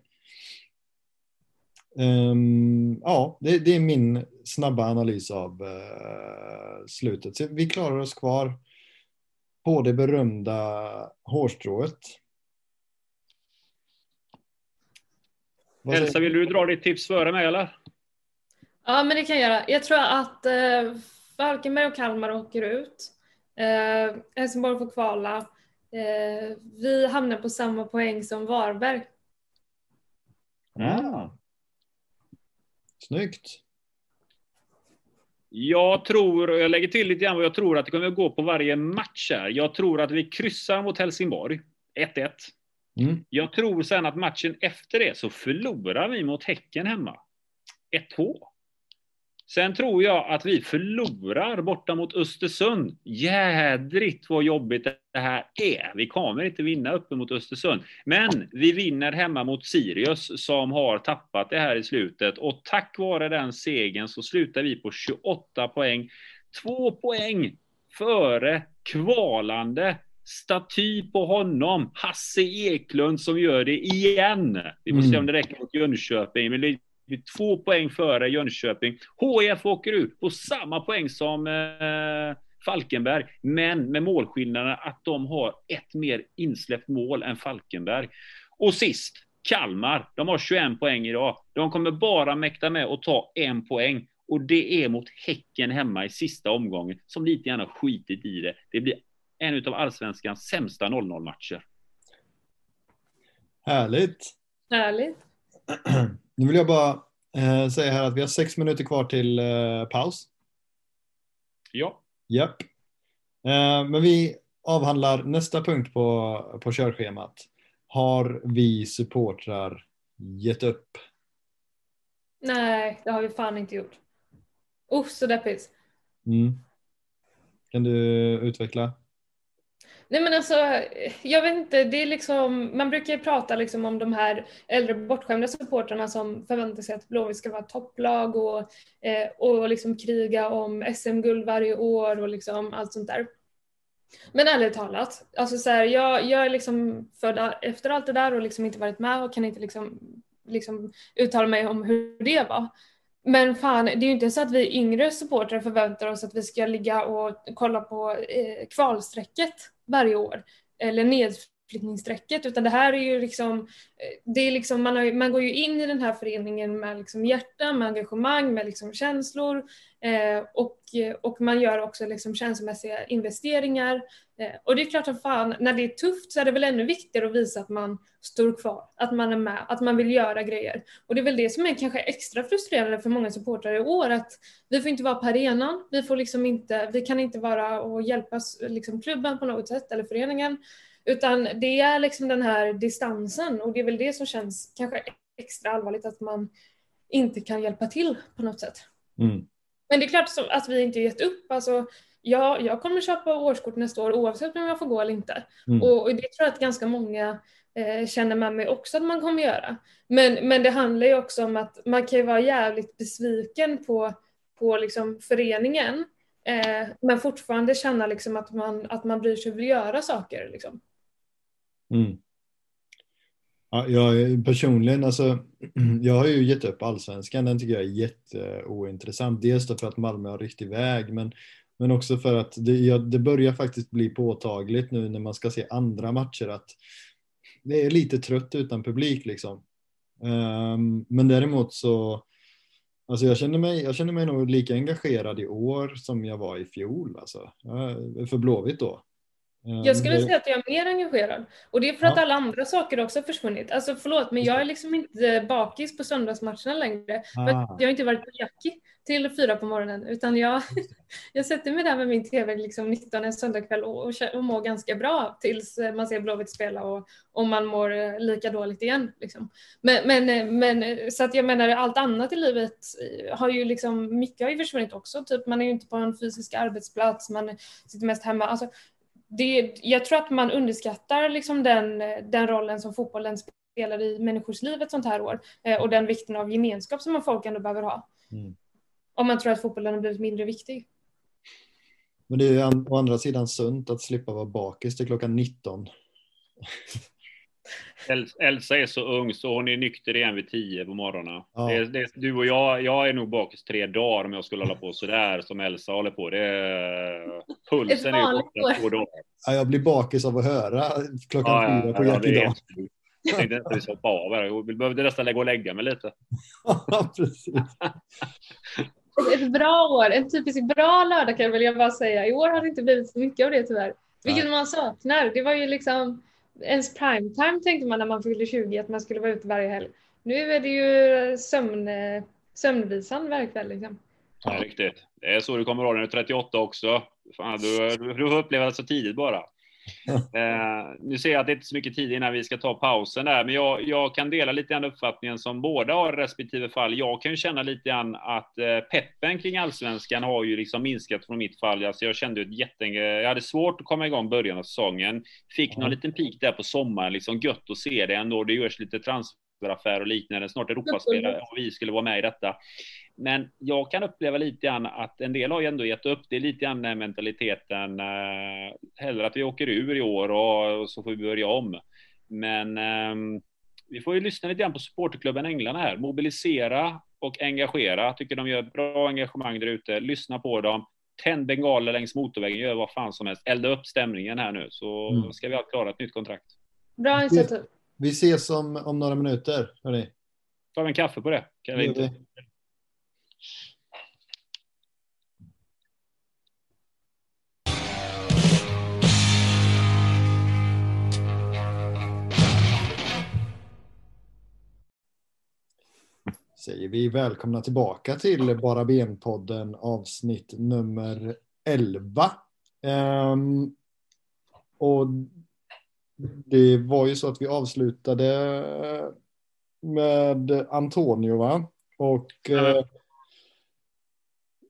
Ehm, ja, det, det är min snabba analys av eh, slutet. Så vi klarar oss kvar på det berömda hårstrået. Elsa, vill du dra ditt tips före mig eller? ja, men det kan jag göra. Jag tror att eh, Falkenberg och Kalmar åker ut. Eh, Helsingborg får kvala. Eh, vi hamnar på samma poäng som Varberg. Ah. Snyggt. Jag tror, och jag lägger till lite grann vad jag tror att det kommer att gå på varje match här. Jag tror att vi kryssar mot Helsingborg. 1-1. Mm. Jag tror sen att matchen efter det så förlorar vi mot Häcken hemma. 1-2. Sen tror jag att vi förlorar borta mot Östersund. Jädrigt vad jobbigt det här är. Vi kommer inte vinna uppe mot Östersund. Men vi vinner hemma mot Sirius som har tappat det här i slutet. Och tack vare den segern så slutar vi på 28 poäng. Två poäng före kvalande staty på honom. Hasse Eklund som gör det igen. Vi får se Mm. om det räcker mot Jönköping. Men det är två poäng före Jönköping. HIF åker ut på samma poäng som eh, Falkenberg, men med målskillnaden att de har ett mer insläppt mål än Falkenberg. Och sist, Kalmar. De har 21 poäng idag. De kommer bara mäkta med att ta en poäng. Och det är mot Häcken hemma i sista omgången, som lite grann har skitit i det. Det blir en av allsvenskans sämsta 0-0-matcher. Härligt. Härligt. Nu vill jag bara eh, säga här att vi har sex minuter kvar till eh, paus. Ja. Japp. Eh, men vi avhandlar nästa punkt på, på körschemat. Har vi supportrar gett upp? Nej, det har vi fan inte gjort. Usch, så deppigt. Mm. Kan du utveckla? Nej men alltså, jag vet inte, det är liksom, man brukar ju prata liksom om de här äldre bortskämda supportrarna som förväntar sig att Blåvitt ska vara topplag och, eh, och liksom kriga om SM-guld varje år och liksom allt sånt där. Men ärligt talat, alltså så här, jag, jag är liksom född efter allt det där och liksom inte varit med och kan inte liksom, liksom uttala mig om hur det var. Men fan, det är ju inte så att vi yngre supportrar förväntar oss att vi ska ligga och kolla på eh, kvalstrecket varje år eller ned utflyttningsstrecket, Utan det här är ju liksom, eh, det är liksom man, har, man går ju in i den här föreningen med liksom hjärta, med engagemang, med liksom känslor. Eh, och, eh, och man gör också liksom känslomässiga investeringar. Eh, och det är klart att fan, när det är tufft så är det väl ännu viktigare att visa att man står kvar, att man är med, att man vill göra grejer. Och det är väl det som är kanske extra frustrerande för många supportrar i år, att vi får inte vara på arenan, vi får liksom inte, vi kan inte vara och hjälpa liksom klubben på något sätt eller föreningen. Utan det är liksom den här distansen och det är väl det som känns kanske extra allvarligt att man inte kan hjälpa till på något sätt. Mm. Men det är klart att vi inte gett upp. Alltså, ja, jag kommer köpa årskort nästa år oavsett om jag får gå eller inte. Mm. Och, och det tror jag att ganska många eh, känner med mig också att man kommer göra. Men, men det handlar ju också om att man kan ju vara jävligt besviken på, på liksom föreningen eh, men fortfarande känna liksom att, man, att man bryr sig och vill göra saker. Liksom. Mm. Ja, jag personligen, alltså, jag har ju gett upp allsvenskan. Den tycker jag är jätteointressant. Dels för att Malmö har ryckt iväg, men, men också för att det, ja, det börjar faktiskt bli påtagligt nu när man ska se andra matcher att det är lite trött utan publik liksom. Um, men däremot så, alltså jag känner, mig, jag känner mig nog lika engagerad i år som jag var i fjol alltså. För Blåvitt då. Jag skulle säga att jag är mer engagerad. Och det är för att ja. alla andra saker också har försvunnit. Alltså förlåt, men jag är liksom inte bakis på söndagsmatcherna längre. Ah. Jag har inte varit på Jackie till fyra på morgonen. Utan jag, jag sätter mig där med min tv liksom 19 en söndagkväll och, och, och mår ganska bra tills man ser Blåvitt spela och, och man mår lika dåligt igen. Liksom. Men, men, men, så att jag menar allt annat i livet har ju liksom, mycket har ju försvunnit också. Typ man är ju inte på en fysisk arbetsplats, man sitter mest hemma. Alltså, det, jag tror att man underskattar liksom den, den rollen som fotbollen spelar i människors liv ett sånt här år eh, och den vikten av gemenskap som man folk ändå behöver ha. Mm. Om man tror att fotbollen har blivit mindre viktig. Men det är ju å andra sidan sunt att slippa vara bakis till klockan 19. Elsa är så ung så hon är nykter igen vid tio på morgonen. Ja. Det, det, du och jag, jag är nog bakis tre dagar om jag skulle hålla på sådär som Elsa håller på. Det, pulsen är borta två dagar. Ja, jag blir bakis av att höra klockan ja, fyra på ja, Jack idag. Jag tänkte inte vi hoppa av här. Jag behövde nästan gå och lägga mig lite. Ja, precis. Ett bra år, en typisk bra lördag kan jag väl bara säga. I år har det inte blivit så mycket av det tyvärr. Vilket man saknar. Det var ju liksom ens primetime tänkte man när man fyllde 20 att man skulle vara ute varje helg. Nu är det ju sömn, sömnvisan varje kväll. Liksom. Ja, riktigt. Det är så du kommer ihåg när du är 38 också. Fan, du, du, du får uppleva det så tidigt bara. Eh, nu ser jag att det inte är så mycket tid innan vi ska ta pausen där, men jag, jag kan dela lite grann uppfattningen som båda har respektive fall. Jag kan ju känna lite grann att eh, peppen kring allsvenskan har ju liksom minskat från mitt fall. Alltså jag kände ett jätte... Jag hade svårt att komma igång början av säsongen. Fick någon liten peak där på sommaren, liksom gött att se det ändå. Det görs lite transferaffärer och liknande. Snart Europaspelare och vi skulle vara med i detta. Men jag kan uppleva lite grann att en del har ju ändå gett upp. Det är lite grann den mentaliteten. Eh, hellre att vi åker ur i år och, och så får vi börja om. Men eh, vi får ju lyssna lite grann på supporterklubben Änglarna här. Mobilisera och engagera. Jag tycker de gör bra engagemang där ute. Lyssna på dem. Tänd bengaler längs motorvägen. Gör vad fan som helst. Elda upp stämningen här nu så mm. ska vi ha klara ett nytt kontrakt. Bra initiativ. Vi ses om, om några minuter. Hörni. Tar vi en kaffe på det? Kan vi inte? säger vi välkomna tillbaka till Bara Ben-podden avsnitt nummer 11. Um, ehm, och det var ju så att vi avslutade med Antonio va? Och uh,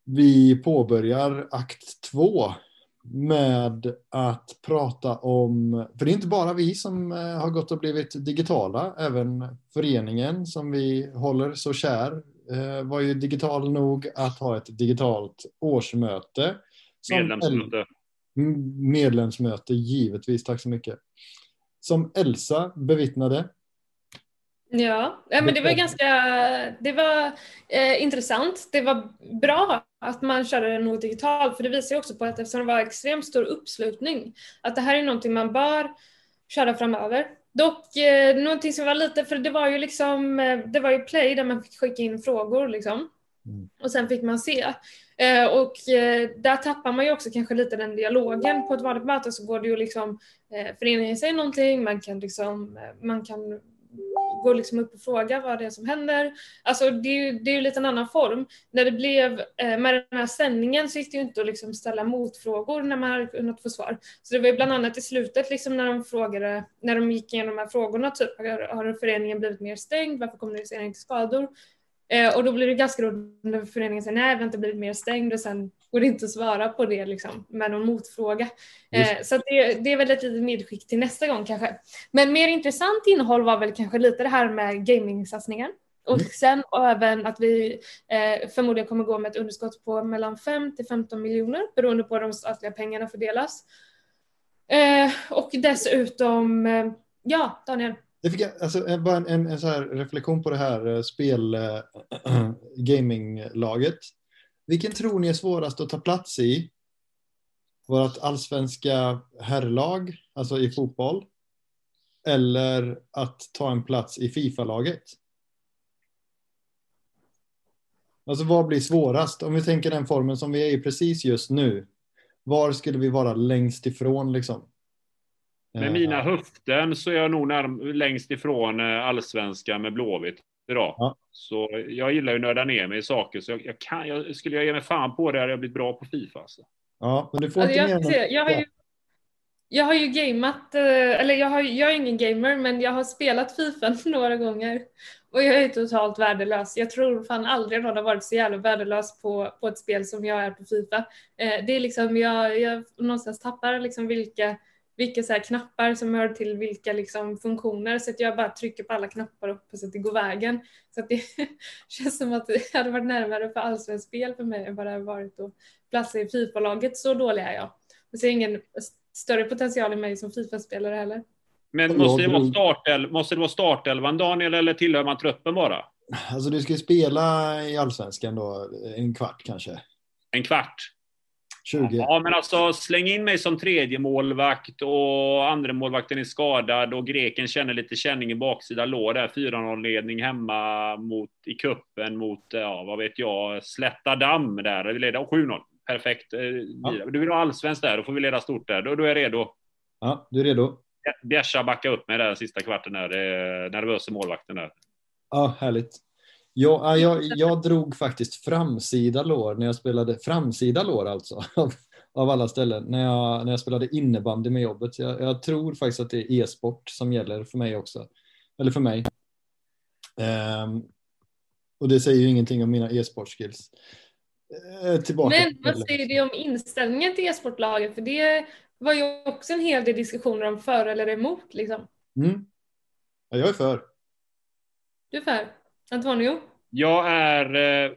vi påbörjar akt två med att prata om, för det är inte bara vi som eh, har gått och blivit digitala, även föreningen som vi håller så kär eh, var ju digital nog att ha ett digitalt årsmöte. Medlemsmöte. Medlemsmöte, givetvis. Tack så mycket. Som Elsa bevittnade Ja, men det var ganska det var, eh, intressant. Det var bra att man körde något digitalt för det visar ju också på att eftersom det var extremt stor uppslutning att det här är någonting man bör köra framöver. Dock eh, någonting som var lite, för det var ju liksom, eh, det var ju play där man fick skicka in frågor liksom. Mm. Och sen fick man se. Eh, och eh, där tappar man ju också kanske lite den dialogen. På ett vanligt möte så går det ju liksom, eh, föreningen säger någonting, man kan liksom, eh, man kan gå liksom upp och fråga vad det är som händer. Alltså det är ju, det är ju lite en annan form. När det blev eh, med den här sändningen så gick det ju inte att liksom ställa motfrågor när man hade kunnat få svar. Så det var ju bland annat i slutet liksom när de frågade, när de gick igenom de här frågorna, typ har, har föreningen blivit mer stängd, varför kommunicerar ni inte skador? Eh, och då blir det ganska roligt när föreningen säger nej, vi har inte blivit mer stängd och sen går det inte att svara på det liksom, med någon motfråga. Eh, så det, det, är väl ett litet medskick till nästa gång kanske. Men mer intressant innehåll var väl kanske lite det här med gamingsatsningen. Och mm. sen och även att vi eh, förmodligen kommer gå med ett underskott på mellan 5 till 15 miljoner beroende på hur de statliga pengarna fördelas. Eh, och dessutom, eh, ja Daniel. Jag fick alltså, bara en, en, en så här reflektion på det här eh, spel äh, gaminglaget. Vilken tror ni är svårast att ta plats i? Vårt allsvenska herrlag, alltså i fotboll, eller att ta en plats i Fifa-laget? Alltså vad blir svårast? Om vi tänker den formen som vi är i precis just nu. Var skulle vi vara längst ifrån liksom? Med mina eh. höften så är jag nog närm- längst ifrån eh, allsvenskan med Blåvitt idag. Ja. Så jag gillar ju att nörda ner mig i saker, så jag, jag kan, jag, skulle jag ge mig fan på det hade jag blivit bra på Fifa. Alltså. Ja, men du får alltså, inte jag, med jag, har ju, jag har ju gameat, eh, eller jag, har, jag är ingen gamer, men jag har spelat Fifa några gånger. Och jag är totalt värdelös. Jag tror fan aldrig någon har varit så jävla värdelös på, på ett spel som jag är på Fifa. Det är liksom, jag, jag någonstans tappar liksom vilka vilka så knappar som hör till vilka liksom funktioner så att jag bara trycker på alla knappar och hoppas att det går vägen. Så att det känns som att det hade varit närmare för allsvenskt spel för mig än vad det har varit att platsa i Fifa-laget. Så dålig är jag. Jag ser ingen större potential i mig som Fifa-spelare heller. Men måste det vara, startel måste det vara startelvan Daniel eller tillhör man truppen bara? Alltså du ska spela i allsvenskan då en kvart kanske. En kvart? 20. Ja, men alltså släng in mig som tredje målvakt och andra målvakten är skadad och greken känner lite känning i baksida lår där. 4-0-ledning hemma mot, i kuppen mot, ja, vad vet jag, Slätta damm där. Vi leder 7-0. Perfekt. Eh, ja. Du vill ha allsvenskt där, då får vi leda stort där. Då, då är jag redo. Ja, du är redo. Bjärsa backa upp mig där sista kvarten där. Nervösa målvakten där. Ja, härligt. Jag, jag, jag drog faktiskt framsida lår när jag spelade, framsida lår alltså, av, alla ställen, när jag, när jag spelade innebandy med jobbet. Jag, jag tror faktiskt att det är e-sport som gäller för mig också. Eller för mig. Um, och det säger ju ingenting om mina e-sportskills. Uh, tillbaka Men vad säger du om inställningen till e-sportlaget? För det var ju också en hel del diskussioner om för eller emot. Liksom. Mm. Ja, jag är för. Du är för? Antonio? Jag är eh,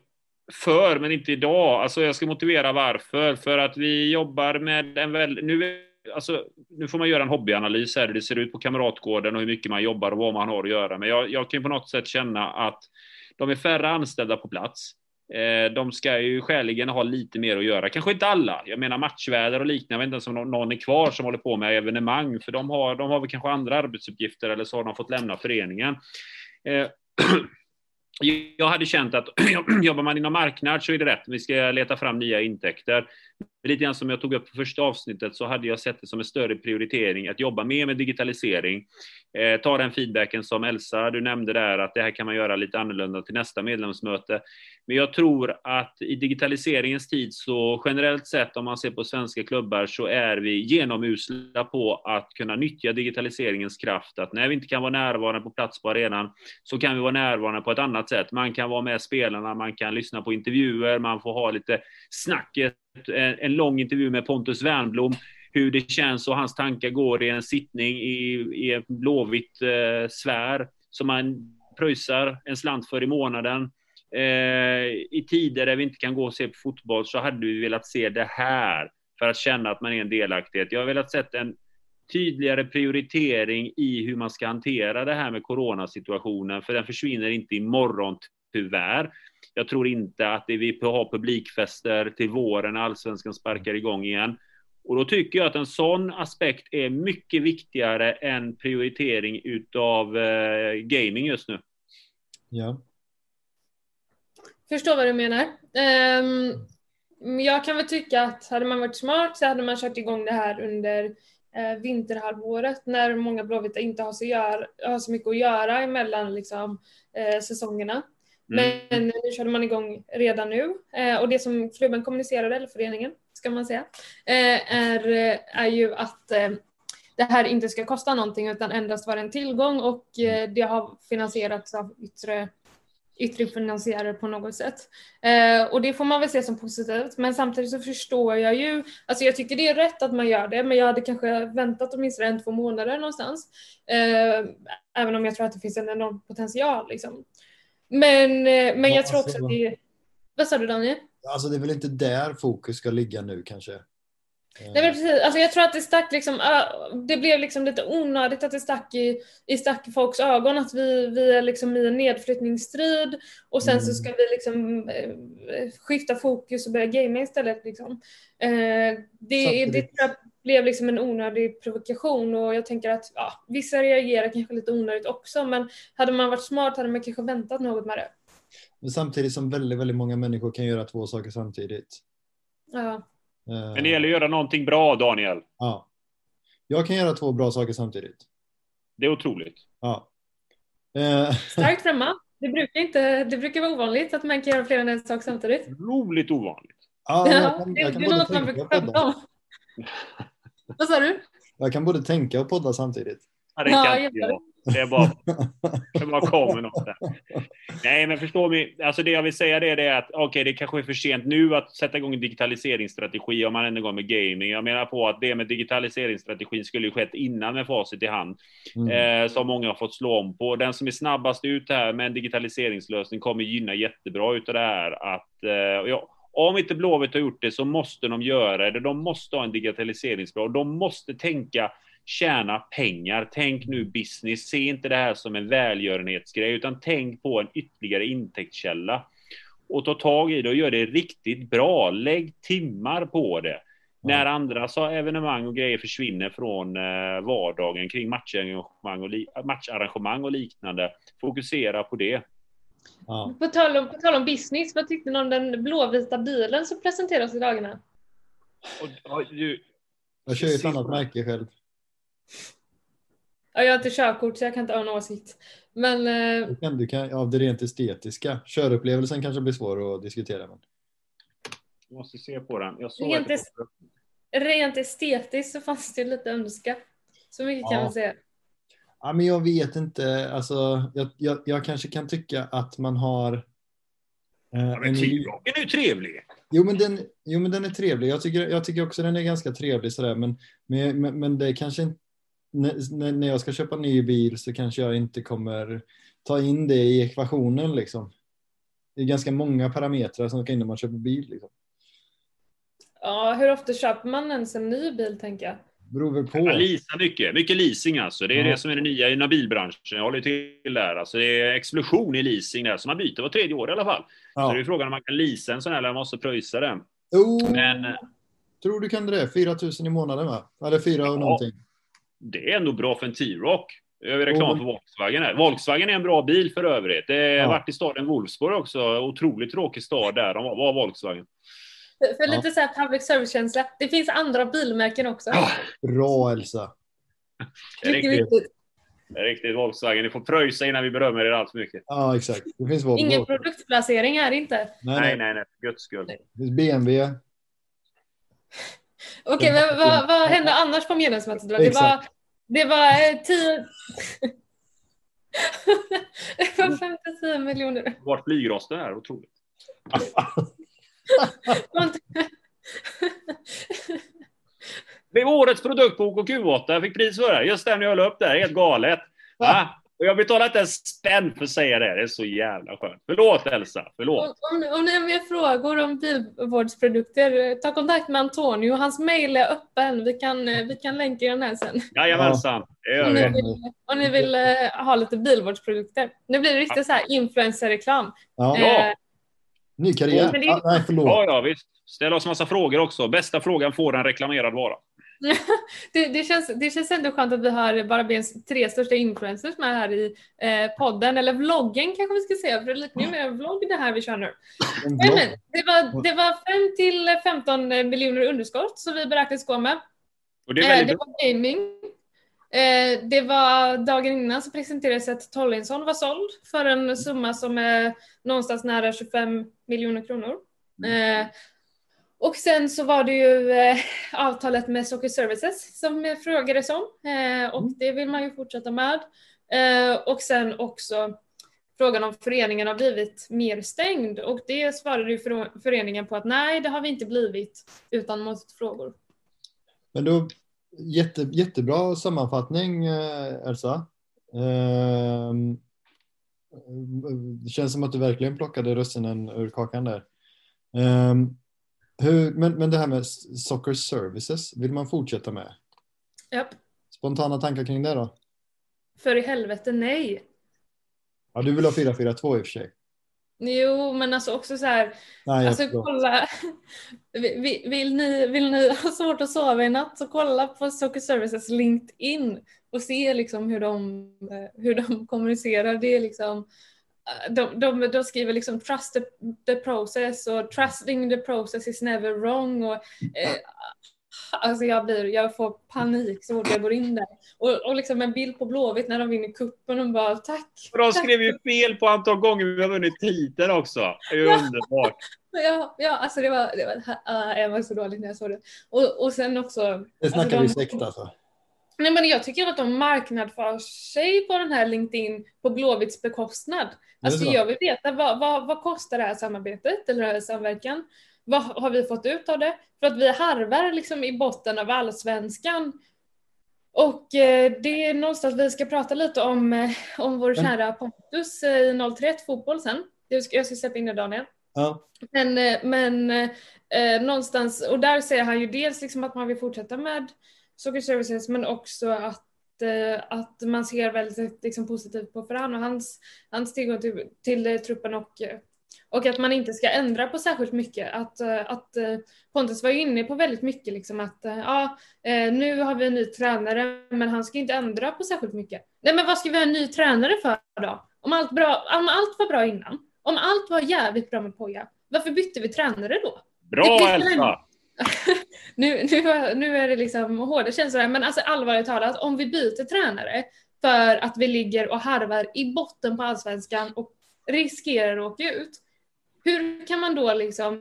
för, men inte idag. Alltså jag ska motivera varför. För att vi jobbar med en väldigt... Nu, alltså, nu får man göra en hobbyanalys här, hur det ser ut på Kamratgården och hur mycket man jobbar och vad man har att göra. Men jag, jag kan på något sätt känna att de är färre anställda på plats. Eh, de ska ju skäligen ha lite mer att göra. Kanske inte alla. Jag menar matchväder och liknande. Jag vet inte ens om någon är kvar som håller på med evenemang, för de har, de har väl kanske andra arbetsuppgifter eller så har de fått lämna föreningen. Eh, Jag hade känt att jobbar man inom marknad så är det rätt. Vi ska leta fram nya intäkter. Lite grann som jag tog upp i första avsnittet så hade jag sett det som en större prioritering att jobba mer med digitalisering. Eh, ta den feedbacken som Elsa, du nämnde där, att det här kan man göra lite annorlunda till nästa medlemsmöte. Men jag tror att i digitaliseringens tid så generellt sett om man ser på svenska klubbar så är vi genomusla på att kunna nyttja digitaliseringens kraft. Att när vi inte kan vara närvarande på plats på arenan så kan vi vara närvarande på ett annat sätt. Man kan vara med spelarna, man kan lyssna på intervjuer, man får ha lite snacket, Eh, en lång intervju med Pontus Wernblom hur det känns och hans tankar går i en sittning i, i en blåvitt eh, sfär som man pröjsar en slant för i månaden. Eh, I tider där vi inte kan gå och se på fotboll så hade vi velat se det här för att känna att man är en delaktighet. Jag har velat se en tydligare prioritering i hur man ska hantera det här med coronasituationen, för den försvinner inte imorgon tyvärr. Jag tror inte att det vi har publikfester till våren när allsvenskan sparkar igång igen. Och då tycker jag att en sån aspekt är mycket viktigare än prioritering utav eh, gaming just nu. Ja. Förstår vad du menar. Um, jag kan väl tycka att hade man varit smart så hade man kört igång det här under eh, vinterhalvåret när många blåvita inte har så, gör, har så mycket att göra emellan liksom, eh, säsongerna. Mm. Men nu körde man igång redan nu eh, och det som klubben kommunicerade, eller föreningen ska man säga, eh, är, eh, är ju att eh, det här inte ska kosta någonting utan endast vara en tillgång och eh, det har finansierats av yttre, yttre finansiärer på något sätt. Eh, och det får man väl se som positivt men samtidigt så förstår jag ju, alltså jag tycker det är rätt att man gör det men jag hade kanske väntat åtminstone en, två månader någonstans. Eh, även om jag tror att det finns en enorm potential liksom. Men, eh, men Ja, jag tror också alltså- att det vad sa du Daniel? Alltså det är väl inte där fokus ska ligga nu kanske. Eh, Nej men precis, alltså jag tror att det stack liksom, ah, det blev liksom lite onödigt att det stack i, i stack i folks ögon att vi, vi är liksom i en nedflyttningsstrid och sen så Mm. ska vi liksom eh, skifta fokus och börja gamea istället liksom. Eh, det, det Samtidigt- jag blev liksom en onödig provokation och jag tänker att ja, vissa reagerar kanske lite onödigt också men hade man varit smart hade man kanske väntat något med det. Men samtidigt som väldigt, väldigt många människor kan göra två saker samtidigt. Ja. Eh, Men det gäller att göra någonting bra, Daniel. Ja. Jag kan göra två bra saker samtidigt. Det är otroligt. Ja. Eh, Starkt framma. Det brukar, inte, det brukar vara ovanligt att man kan göra fler än en sak samtidigt. Roligt ovanligt. ja, jag Ja, kan, det, jag kan det är något man brukar skämta om. Vad sa du? Jag kan både tänka och podda samtidigt. Ja, det kan jag inte jag. Det är bara, det bara kommer något där. Nej, men förstår ni? Alltså det jag vill säga det är det att okej, det kanske är för sent nu att sätta igång en digitaliseringsstrategi om man ändå går med gaming. Jag menar på att det med digitaliseringsstrategin skulle ju skett innan med facit i hand. Mm. eh, som många har fått slå om på. Den som är snabbast ut här med en digitaliseringslösning kommer gynna jättebra utav det här. Att, eh, ja, om inte Blåvitt har gjort det så måste de göra det. De måste ha en digitaliseringsplan. De måste tänka tjäna pengar. Tänk nu business. Se inte det här som en välgörenhetsgrej, utan tänk på en ytterligare intäktskälla. Och ta tag i det och gör det riktigt bra. Lägg timmar på det. När andra så evenemang och grejer försvinner från eh, vardagen kring matcharrangemang och, matcharrangemang och liknande. Fokusera på det. Ja. På tal, om, på tal om business, vad tyckte ni om den blåvita bilen som presenteras i dagarna? Och, och, du, Jag kör ju ett annat märke själv. Ja, jag har inte körkort så jag kan inte ha en åsikt. Men eh, Du kan, du kan, av det rent estetiska. Körupplevelsen kanske blir svår att diskutera. Men. jag måste se på den. Jag såg Rent det- rent estetiskt så fanns det lite önska. Så mycket kan Ja. man säga. Ja, men jag vet inte. Alltså, jag, jag, jag kanske kan tycka att man har... Eh, Ja, men är ju trevlig. Jo men, den, jo men den är trevlig. Jag tycker, jag tycker också den är ganska trevlig sådär. Men, men, men, men det är kanske inte... När, när jag ska köpa ny bil så kanske jag inte kommer ta in det i ekvationen liksom. Det är ganska många parametrar som ska in när man köper bil. Liksom. Ja, hur ofta köper man ens en ny bil tänker jag? Beror väl på. Ja, leasa mycket. Mycket leasing alltså. Det är Ja. det som är det nya inom bilbranschen. Jag håller till där. Alltså det är explosion i leasing där. Så man byter var tredje år i alla fall. Så det är Ja. frågan om man kan leasa en sån här eller man måste pröjsa den. Oh, Men eh, Tror du kan det? 4 000 i månaden va? Eller 4 och Ja. någonting. det är ändå bra för en T-Rock. Jag gör reklam för Volkswagen här. Volkswagen är en bra bil för övrigt. Det har Ja. varit i staden Wolfsburg också. Otroligt tråkig stad där. De var Volkswagen. För, för Ja. lite så här public service-känsla. Det finns andra bilmärken också. Ja, Bra Elsa. det är riktigt, viktigt. det är riktigt Volkswagen. Ni får pröjsa innan vi berömmer er allt för mycket. Ja exakt. Det finns Volvo. Ingen produktplacering här inte. Nej, Nej, nej. nej. För guds skull. Det finns BMW. Okej, men vad, vad hände annars på medlemsmötet? Det var, det var eh, tio... det var 50 miljoner. Vart flygrosten är otroligt. Det är årets produkt på OKQ8. Jag fick pris för det. Just den jag la upp där. Helt galet. Va? Och jag betalar inte en spänn för att säga det. Det är så jävla skönt. Förlåt Elsa. Förlåt. Om, om, om ni har mer frågor om bilvårdsprodukter, ta kontakt med Antonio. Hans mail är öppen. Vi kan, eh, vi kan länka den här sen. Jajamensan. Det Om gör ni vi. vill, om ni vill eh, ha lite bilvårdsprodukter. Nu blir det riktigt så här influencerreklam. Ja. Ja. Eh, Ny karriär. Det- Ah, nej, förlåt. Ja, ja, visst. Ställ oss massa frågor också. Bästa frågan får en reklamerad vara. det, det, känns, det känns ändå skönt att vi har Barabens tre största influencers med här i eh, podden, eller vloggen kanske vi ska säga, för det är lite mer en vlogg det här vi kör nu. Men, det, var, det var 5 till 15 miljoner underskott som vi beräknas gå med. Och det, är väldigt det var gaming. Eh, det var dagen innan så presenterades att Tollinsson var såld för en summa som är någonstans nära 25 miljoner kronor. Eh, och sen så var det ju eh, avtalet med Soccer Services som frågades om eh, och det vill man ju fortsätta med. Och sen också frågan om föreningen har blivit mer stängd och det svarade ju föreningen på att nej, det har vi inte blivit utan motfrågor. Men då, jätte, jättebra sammanfattning eh, Elsa. Ehm, det känns som att du verkligen plockade russinen ur kakan där. Ehm, hur, men, men det här med Soccer Services, vill man fortsätta med? Japp. Spontana tankar kring det då? För i helvete nej. Ja, du vill ha 4-4-2 i och för sig. Jo, men alltså också så här, Nej, alltså kolla, vill, vill, ni, vill ni ha svårt att sova i natt så kolla på Soccer Services LinkedIn och se liksom hur de, hur de kommunicerar. Det är liksom, de, de, de skriver liksom trust the, the process och trusting the process is never wrong och eh, Alltså jag, blir, jag får panik så fort jag går in där. Och, och liksom en bild på Blåvitt när de vinner kuppen och bara tack. Och de skrev ju fel på antal gånger vi har vunnit titeln också. Det är ju ja. underbart. Ja, ja, alltså det var, det var, uh, jag var så dåligt när jag såg det. Och, och sen också. Det snackar alltså, vi sekt alltså. Nej, men jag tycker att de marknadsför sig på den här LinkedIn på Blåvitts bekostnad. Alltså jag vill veta vad, vad, vad kostar det här samarbetet eller den här samverkan? Vad har vi fått ut av det? För att vi harvar liksom i botten av allsvenskan. Och eh, det är någonstans vi ska prata lite om, eh, om vår kära Pontus eh, i 031 fotboll sen. Jag ska, släppa in det Daniel. Ja. Men, men eh, någonstans, och där säger han ju dels liksom att man vill fortsätta med Soccer Services men också att, eh, att man ser väldigt liksom, positivt på Ferran och hans, hans tillgång till, till truppen och och att man inte ska ändra på särskilt mycket. Att, eh, att eh, Pontus var ju inne på väldigt mycket, liksom att eh, ja, nu har vi en ny tränare, men han ska inte ändra på särskilt mycket. Nej, men vad ska vi ha en ny tränare för då? Om allt, bra, om allt var bra innan, om allt var jävligt bra med Poja, varför bytte vi tränare då? Bra Elsa! nu, nu, nu är det liksom hårda känslor men alltså allvarligt talat, om vi byter tränare för att vi ligger och harvar i botten på allsvenskan och riskerar att åka ut, hur kan man då liksom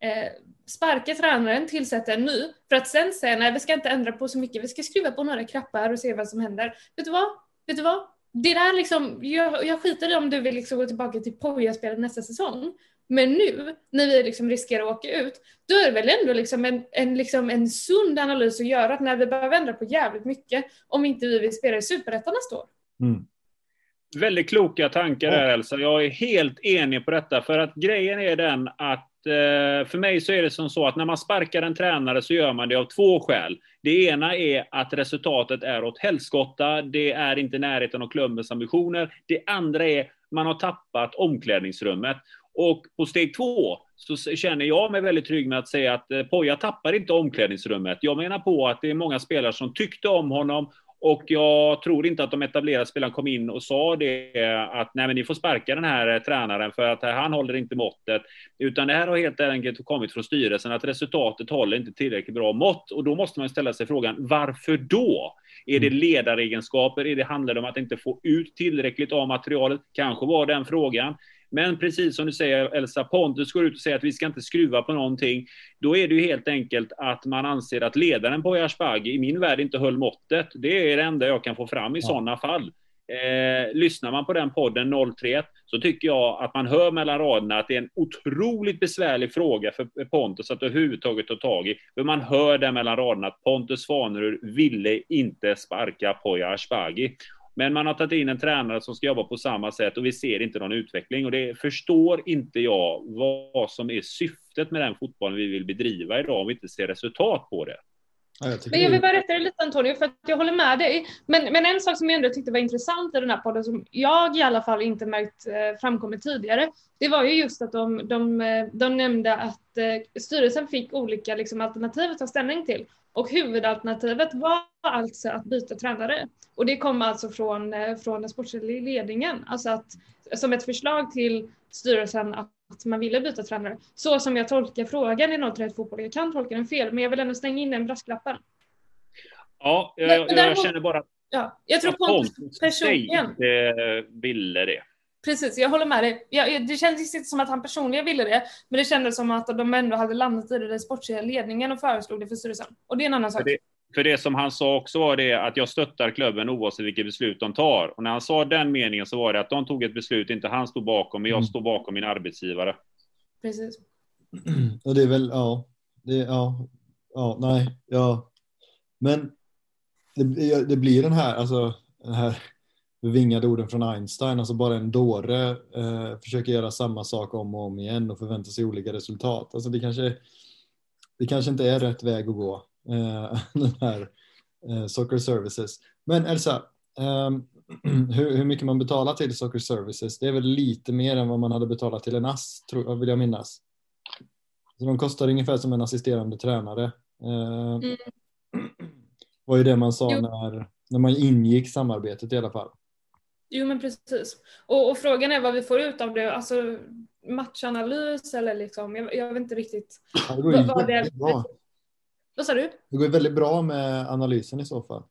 eh, sparka tränaren, tillsätta en ny, för att sen säga nej vi ska inte ändra på så mycket, vi ska skruva på några knappar och se vad som händer. Vet du vad? Vet du vad? Det där liksom, jag, jag skiter i om du vill liksom gå tillbaka till Poja-spelet nästa säsong. Men nu, när vi liksom riskerar att åka ut, då är det väl ändå liksom en, en, liksom en sund analys att göra att när vi behöver ändra på jävligt mycket om inte vi vill spela i Superettan nästa år. Mm. Väldigt kloka tankar där Elsa. Jag är helt enig på detta. För att grejen är den att eh, för mig så är det som så att när man sparkar en tränare så gör man det av två skäl. Det ena är att resultatet är åt helskotta. Det är inte närheten av klubbens ambitioner. Det andra är att man har tappat omklädningsrummet. Och på steg två så känner jag mig väldigt trygg med att säga att eh, Poja tappar inte omklädningsrummet. Jag menar på att det är många spelare som tyckte om honom och jag tror inte att de etablerade spelarna kom in och sa det att nej, men ni får sparka den här eh, tränaren för att han håller inte måttet. Utan det här har helt enkelt kommit från styrelsen att resultatet håller inte tillräckligt bra mått och då måste man ställa sig frågan varför då? Är det mm. ledaregenskaper? Är det handlar det om att inte få ut tillräckligt av materialet? Kanske var den frågan. Men precis som du säger Elsa, Pontus går ut och säger att vi ska inte skruva på någonting. Då är det ju helt enkelt att man anser att ledaren på Asbaghi i min värld inte höll måttet. Det är det enda jag kan få fram i ja. sådana fall. Eh, lyssnar man på den podden 031 så tycker jag att man hör mellan raderna att det är en otroligt besvärlig fråga för Pontus att överhuvudtaget ta tag i. För man hör där mellan raderna att Pontus Svanerud ville inte sparka Poya Asbaghi. Men man har tagit in en tränare som ska jobba på samma sätt och vi ser inte någon utveckling. Och det förstår inte jag vad som är syftet med den fotbollen vi vill bedriva idag om vi inte ser resultat på det. Ja, jag men jag vill bara rätta dig lite Antonio, för att jag håller med dig. Men, men en sak som jag ändå tyckte var intressant i den här podden, som jag i alla fall inte märkt eh, framkommit tidigare, det var ju just att de, de, eh, de nämnde att eh, styrelsen fick olika liksom, alternativ att ta ställning till. Och huvudalternativet var alltså att byta tränare. Och det kom alltså från, eh, från den sportsliga ledningen, alltså att, som ett förslag till styrelsen att att man ville byta tränare. Så som jag tolkar frågan i 031 fotboll. Jag kan tolka den fel, men jag vill ändå stänga in den brasklappen. Ja, jag, jag, jag känner bara ja, jag tror Pontus personligen inte ville det. Precis, jag håller med dig. Jag, det kändes inte som att han personligen ville det, men det kändes som att de ändå hade landat i det, den sportsliga ledningen och föreslog det för styrelsen. Och det är en annan sak. För det, för det som han sa också var det att jag stöttar klubben oavsett vilket beslut de tar. Och när han sa den meningen så var det att de tog ett beslut inte han stod bakom, men jag mm. står bakom min arbetsgivare. Precis. Och det är väl, ja, det, ja, ja, nej, ja. Men det, det blir den här, alltså den här bevingade orden från Einstein, alltså bara en dåre eh, försöker göra samma sak om och om igen och förväntar sig olika resultat. Alltså det kanske, det kanske inte är rätt väg att gå, eh, den här eh, Soccer Services. Men Elsa, ehm, hur, hur, mycket man betalar till Soccer Services, det är väl lite mer än vad man hade betalat till en ASS, tror, vill jag minnas. Så de kostar ungefär som en assisterande tränare. Eh, mm. var ju det man sa när, när man ingick samarbetet i alla fall. Jo men precis. Och, och, frågan är vad vi får ut av det. Alltså matchanalys eller liksom, jag, jag vet inte riktigt. Det går vad, väldigt bra. Vad sa du? Det går väldigt bra med analysen i så fall.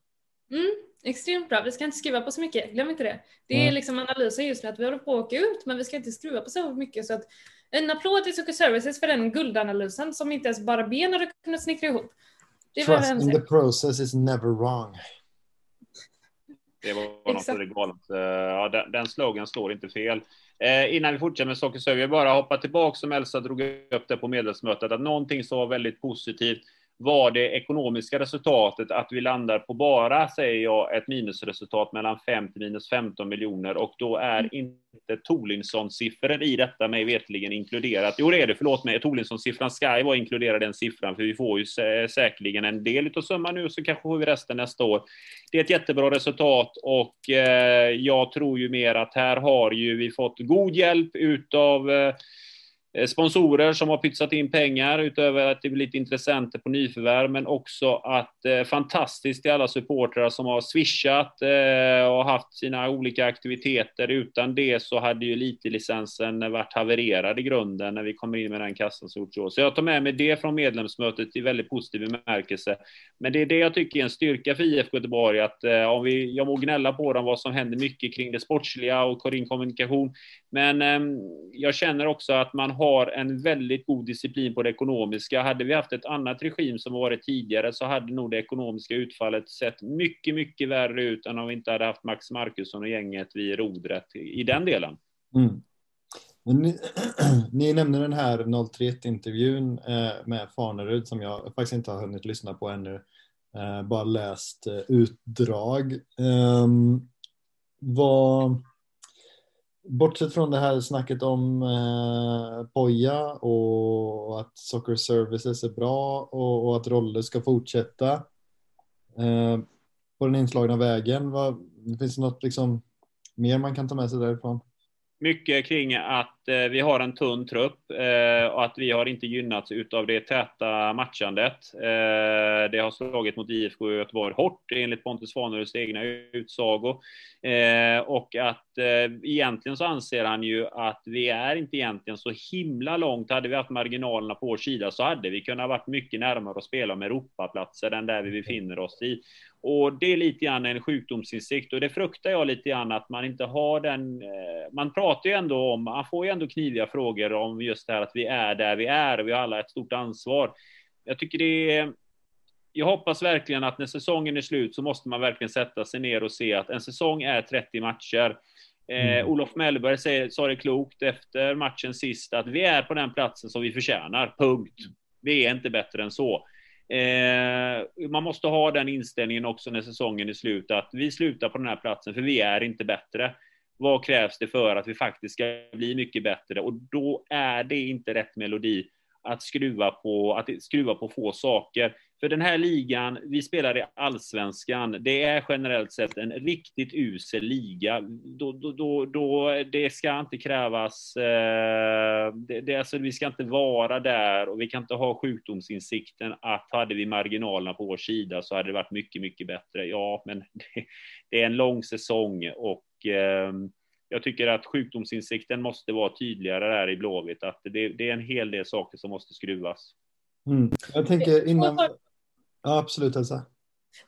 Mm, extremt bra. Vi ska inte skriva på så mycket, glöm inte det. Det är mm. liksom analysen just nu att vi håller på att åka ut men vi ska inte skruva på så mycket så att en applåd till Socker Services för den guldanalysen som inte ens bara ben hade kunnat snickra ihop. Det Trust in the process is never wrong. Det var något av det galet. Ja, den, den slogan slår inte fel. Eh, innan vi fortsätter med Socker Service, jag bara hoppa tillbaka som Elsa drog upp det på medlemsmötet, att någonting som var väldigt positivt var det ekonomiska resultatet att vi landar på bara, säger jag, ett minusresultat mellan 5 till minus 15 miljoner och då är mm. inte Tolinsson-siffror i detta mig vetligen inkluderat. Jo, det är det, förlåt mig, Tolinsson-siffran ska ju vara inkluderad den siffran, för vi får ju säkerligen en del av summan nu, så kanske får vi resten nästa år. Det är ett jättebra resultat och eh, jag tror ju mer att här har ju vi fått god hjälp utav Eh, Eh, sponsorer som har pytsat in pengar utöver att det blir lite intressenter på nyförvärv, men också att eh, fantastiskt till alla supportrar som har swishat eh, och haft sina olika aktiviteter. Utan det så hade ju lite licensen varit havererad i grunden när vi kommer in med den kassan så Så jag tar med mig det från medlemsmötet i väldigt positiv bemärkelse. Men det är det jag tycker är en styrka för IFK Göteborg, att eh, om vi, jag må gnälla på dem vad som händer mycket kring det sportsliga och kring kommunikation, men eh, jag känner också att man har har en väldigt god disciplin på det ekonomiska. Hade vi haft ett annat regim som varit tidigare så hade nog det ekonomiska utfallet sett mycket, mycket värre ut än om vi inte hade haft Max Markusson och gänget vid rodret i den delen. Mm. Ni, ni nämnde den här 031-intervjun eh, med Farnerud som jag faktiskt inte har hunnit lyssna på ännu. Eh, bara läst eh, utdrag. Um, vad bortsett från det här snacket om eh, Poja och att Soccer Services är bra och, och att roller ska fortsätta eh, på den inslagna vägen. Vad, finns det något liksom, mer man kan ta med sig därifrån? Mycket kring att eh, vi har en tunn trupp eh, och att vi har inte gynnats utav det täta matchandet. Eh, det har slagit mot IFK Göteborg hårt enligt Pontus Svaneruds egna utsago. Och att egentligen så anser han ju att vi är inte egentligen så himla långt. Hade vi haft marginalerna på vår sida så hade vi kunnat varit mycket närmare att spela om Europaplatser än där vi befinner oss i. Och det är lite grann en sjukdomsinsikt och det fruktar jag lite grann att man inte har den. Eh, man pratar ju ändå om, man får ju ändå kniviga frågor om just det här att vi är där vi är och vi har alla ett stort ansvar. Jag tycker det är jag hoppas verkligen att när säsongen är slut så måste man verkligen sätta sig ner och se att en säsong är 30 matcher. Eh, mm. Olof Mellberg säger, sa det klokt efter matchen sist att vi är på den platsen som vi förtjänar, punkt. Vi är inte bättre än så. Eh, man måste ha den inställningen också när säsongen är slut, att vi slutar på den här platsen för vi är inte bättre. Vad krävs det för att vi faktiskt ska bli mycket bättre? Och då är det inte rätt melodi att skruva på, att skruva på få saker. För den här ligan, vi spelar i allsvenskan, det är generellt sett en riktigt usel liga. Då, då, då, då det ska inte krävas, eh, det, det, alltså, vi ska inte vara där och vi kan inte ha sjukdomsinsikten att hade vi marginalerna på vår sida så hade det varit mycket, mycket bättre. Ja, men det, det är en lång säsong och eh, jag tycker att sjukdomsinsikten måste vara tydligare där i Blåvitt, att det, det är en hel del saker som måste skruvas. Mm. Jag tänker innan, Ja, absolut Elsa.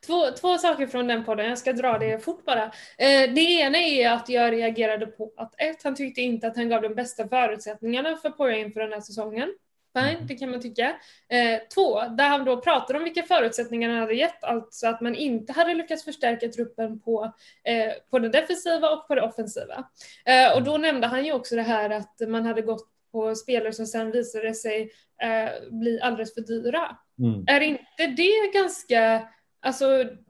Två, två saker från den podden, jag ska dra det fort bara. Eh, det ena är att jag reagerade på att ett, han tyckte inte att han gav de bästa förutsättningarna för Poja inför den här säsongen. Fine, mm. det kan man tycka. Eh, två, där han då pratar om vilka förutsättningar han hade gett, alltså att man inte hade lyckats förstärka truppen på, eh, på det defensiva och på det offensiva. Eh, och då mm. nämnde han ju också det här att man hade gått på spelare som sen visade sig eh, bli alldeles för dyra. Mm. Är inte det ganska, alltså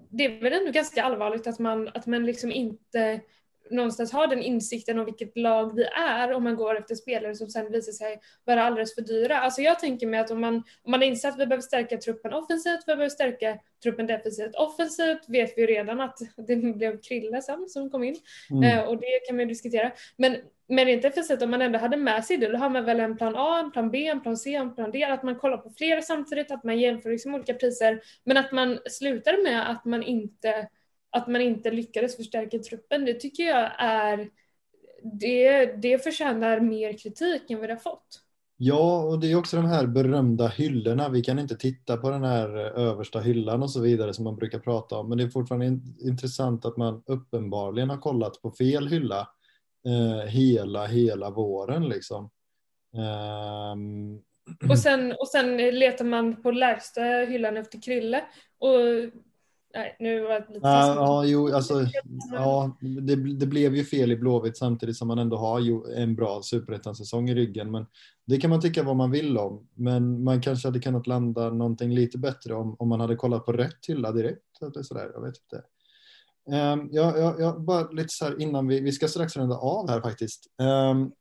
det är väl ändå ganska allvarligt att man, att man liksom inte någonstans har den insikten om vilket lag vi är om man går efter spelare som sen visar sig vara alldeles för dyra. Alltså jag tänker mig att om man, om man inser att vi behöver stärka truppen offensivt, vi behöver stärka truppen defensivt. Offensivt vet vi ju redan att det blev Krille sen som kom in mm. eh, och det kan man ju diskutera. Men men rent defensivt, om man ändå hade med sig det, då har man väl en plan A, en plan B, en plan C, en plan D, att man kollar på flera samtidigt, att man jämför liksom olika priser, men att man slutar med att man inte att man inte lyckades förstärka truppen, det tycker jag är, det, det förtjänar mer kritik än vad det har fått. Ja, och det är också de här berömda hyllorna. Vi kan inte titta på den här översta hyllan och så vidare som man brukar prata om, men det är fortfarande intressant att man uppenbarligen har kollat på fel hylla eh, hela, hela våren liksom. Um... Och, sen, och sen letar man på lägsta hyllan efter Krille och Nej, nu var det lite ja, ja, jo, alltså, ja, det, det blev ju fel i Blåvitt samtidigt som man ändå har en bra superettan-säsong i ryggen. Men det kan man tycka vad man vill om. Men man kanske hade kunnat landa någonting lite bättre om, om man hade kollat på rätt hylla direkt. Eller sådär, jag vet inte. Um, jag, jag, jag, bara lite så här innan vi, vi ska strax runda av här faktiskt. Um,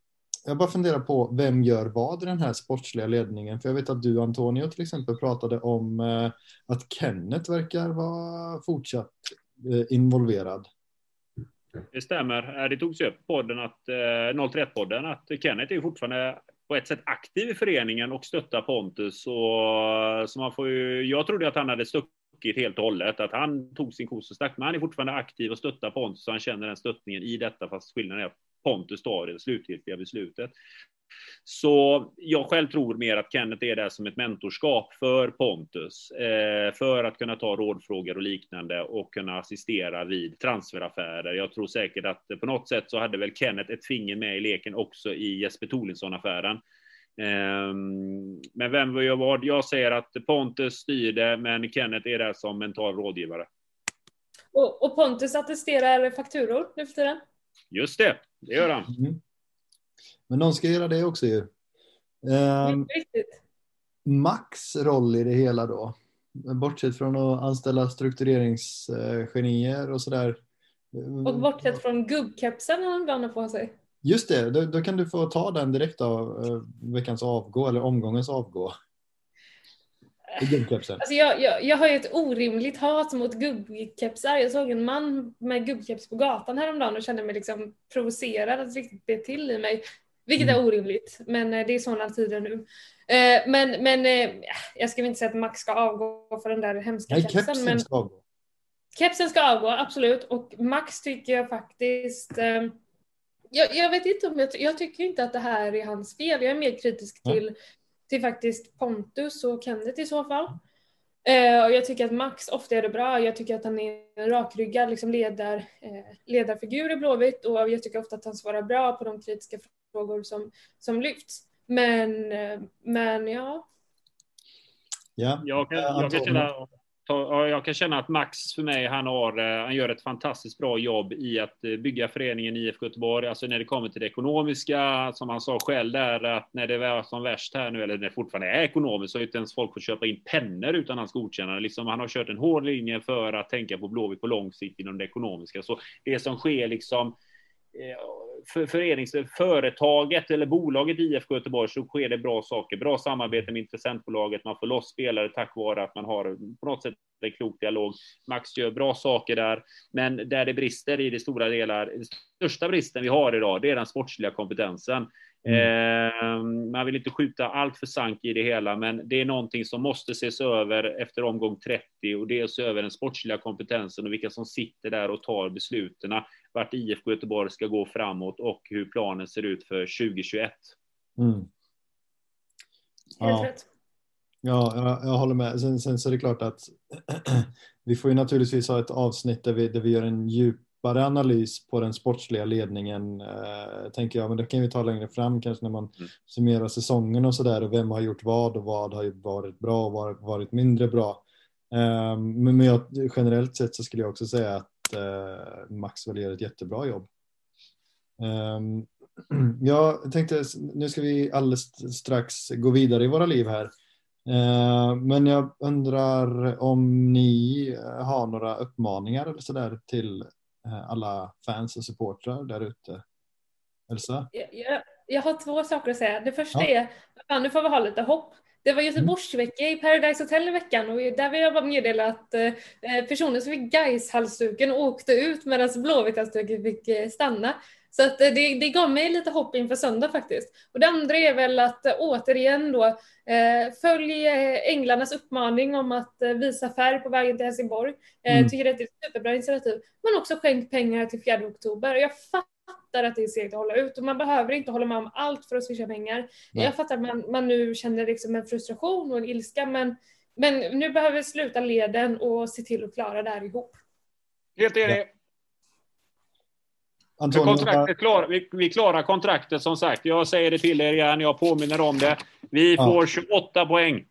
jag bara funderar på vem gör vad i den här sportsliga ledningen? För jag vet att du Antonio till exempel pratade om eh, att Kenneth verkar vara fortsatt eh, involverad. Det stämmer. Eh, det togs upp på podden att, eh, 031-podden att Kenneth är fortfarande på ett sätt aktiv i föreningen och stöttar Pontus. Och, eh, så man får ju, jag trodde att han hade stuckit helt och hållet, att han tog sin kos och stack, men han är fortfarande aktiv och stöttar Pontus, så han känner den stöttningen i detta, fast skillnaden är att Pontus tar det slutgiltiga beslutet. Så jag själv tror mer att Kenneth är där som ett mentorskap för Pontus, eh, för att kunna ta rådfrågor och liknande och kunna assistera vid transferaffärer. Jag tror säkert att på något sätt så hade väl Kenneth ett finger med i leken också i Jesper Tolinsson-affären. Eh, men vem gör vad? Jag säger att Pontus styr det, men Kenneth är där som mental rådgivare. Och, och Pontus attesterar fakturor nu för tiden? Just det, det gör han. Mm. Men någon ska göra det också ju. Um, Max roll i det hela då? Bortsett från att anställa struktureringsgenier och sådär. Och bortsett från gubbkepsen han ibland har på sig. Just det, då, då, kan du få ta den direkt av uh, veckans avgå eller omgångens avgå. Alltså jag, jag, jag har ju ett orimligt hat mot gubbkepsar. Jag såg en man med gubbkeps på gatan häromdagen och kände mig liksom provocerad att riktigt be till i mig. Vilket mm. är orimligt, men eh, det är sådana tider nu. Eh, men, men eh, jag ska inte säga att Max ska avgå för den där hemska Nej, kepsen. kepsen men... ska avgå. Kepsen ska avgå, absolut. Och Max tycker jag faktiskt... Jag, jag, vet inte om jag, jag tycker inte att det här är hans fel. Jag är mer kritisk till till faktiskt Pontus och Kenneth i så fall. Eh, och jag tycker att Max ofta är det bra. Jag tycker att han är en rakryggad liksom ledar, eh, ledarfigur i Blåvitt och jag tycker ofta att han svarar bra på de kritiska frågor som, som lyfts. Men, eh, men ja. Ja, jag kan, jag kan känna jag kan känna att Max för mig, han, har, eh, han gör ett fantastiskt bra jobb i att eh, bygga föreningen IFK Göteborg. Alltså när det kommer till det ekonomiska, som han sa själv där, att när det var som värst här nu, eller när det fortfarande är ekonomiskt, så har inte ens folk fått köpa in pennor utan hans godkännande. Liksom, han har kört en hård linje för att tänka på Blåvitt på lång sikt inom det ekonomiska. Så det som sker liksom eh, Eh, för förenings, företaget eller bolaget IFK Göteborg så sker det bra saker. Bra samarbete med intressentbolaget, man får loss spelare tack vare att man har på något sätt en klok dialog. Max gör bra saker där, men där det brister i det stora delar, den största bristen vi har idag, det är den sportsliga kompetensen. Mm. Eh, man vill inte skjuta allt för sank i det hela, men det är någonting som måste ses över efter omgång 30 och det är att se över den sportsliga kompetensen och vilka som sitter där och tar besluten vart IFK Göteborg ska gå framåt och hur planen ser ut för 2021. Mm. Ja. Ja, jag, jag, håller med. Sen, sen så är det klart att vi får ju naturligtvis ha ett avsnitt där vi, där vi gör en djupare analys på den sportsliga ledningen, eh, tänker jag. Men det kan vi ta längre fram, kanske när man mm. summerar säsongen och sådär och vem har gjort vad och vad har varit bra och varit, varit mindre bra. Eh, men men jag, generellt sett så skulle jag också säga att eh, Maxwell gör ett jättebra jobb. Um, jag tänkte, nu ska vi alldeles strax gå vidare i våra liv här. Uh, men jag undrar om ni har några uppmaningar eller sådär till uh, alla fans och supportrar där ute? Elsa? Jag, jag, har två saker att säga. Det första ja. är, nu får vi ha lite hopp. Det var Göteborgsvecka i Paradise Hotel i veckan och där vill jag bara meddela att eh, personen som fick gais halsduken åkte ut medan Blåvitt-halsduken fick eh, stanna. Så att det, det gav mig lite hopp inför söndag faktiskt. Och det andra är väl att äh, återigen då eh, följ Änglarnas uppmaning om att eh, visa färg på vägen till Helsingborg. Eh, mm. Tycker det är ett superbra initiativ. Men också skänk pengar till 4 oktober. Jag fattar att det är segt att hålla ut och man behöver inte hålla med om allt för att swisha pengar. Nej. Jag fattar att man, man nu känner liksom en frustration och en ilska men, men nu behöver vi sluta leden och se till att klara det här ihop. Helt enig. Antonio, kontraktet klar, vi, vi klarar kontraktet som sagt. Jag säger det till er igen, jag påminner om det. Vi ja. får 28 poäng.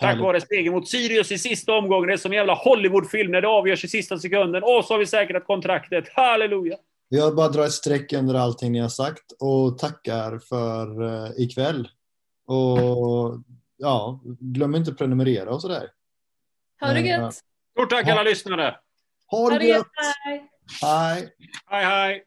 Tack vare seger mot Sirius i sista omgången. Det är som en jävla Hollywoodfilm när det avgörs i sista sekunden. Och så har vi säkrat kontraktet. Halleluja! Jag bara drar ett streck under allting ni har sagt och tackar för uh, ikväll. Och ja, glöm inte att prenumerera och sådär. Ha det gött! Stort tack alla lyssnare! Ha det gött! Hej! Hej, hej!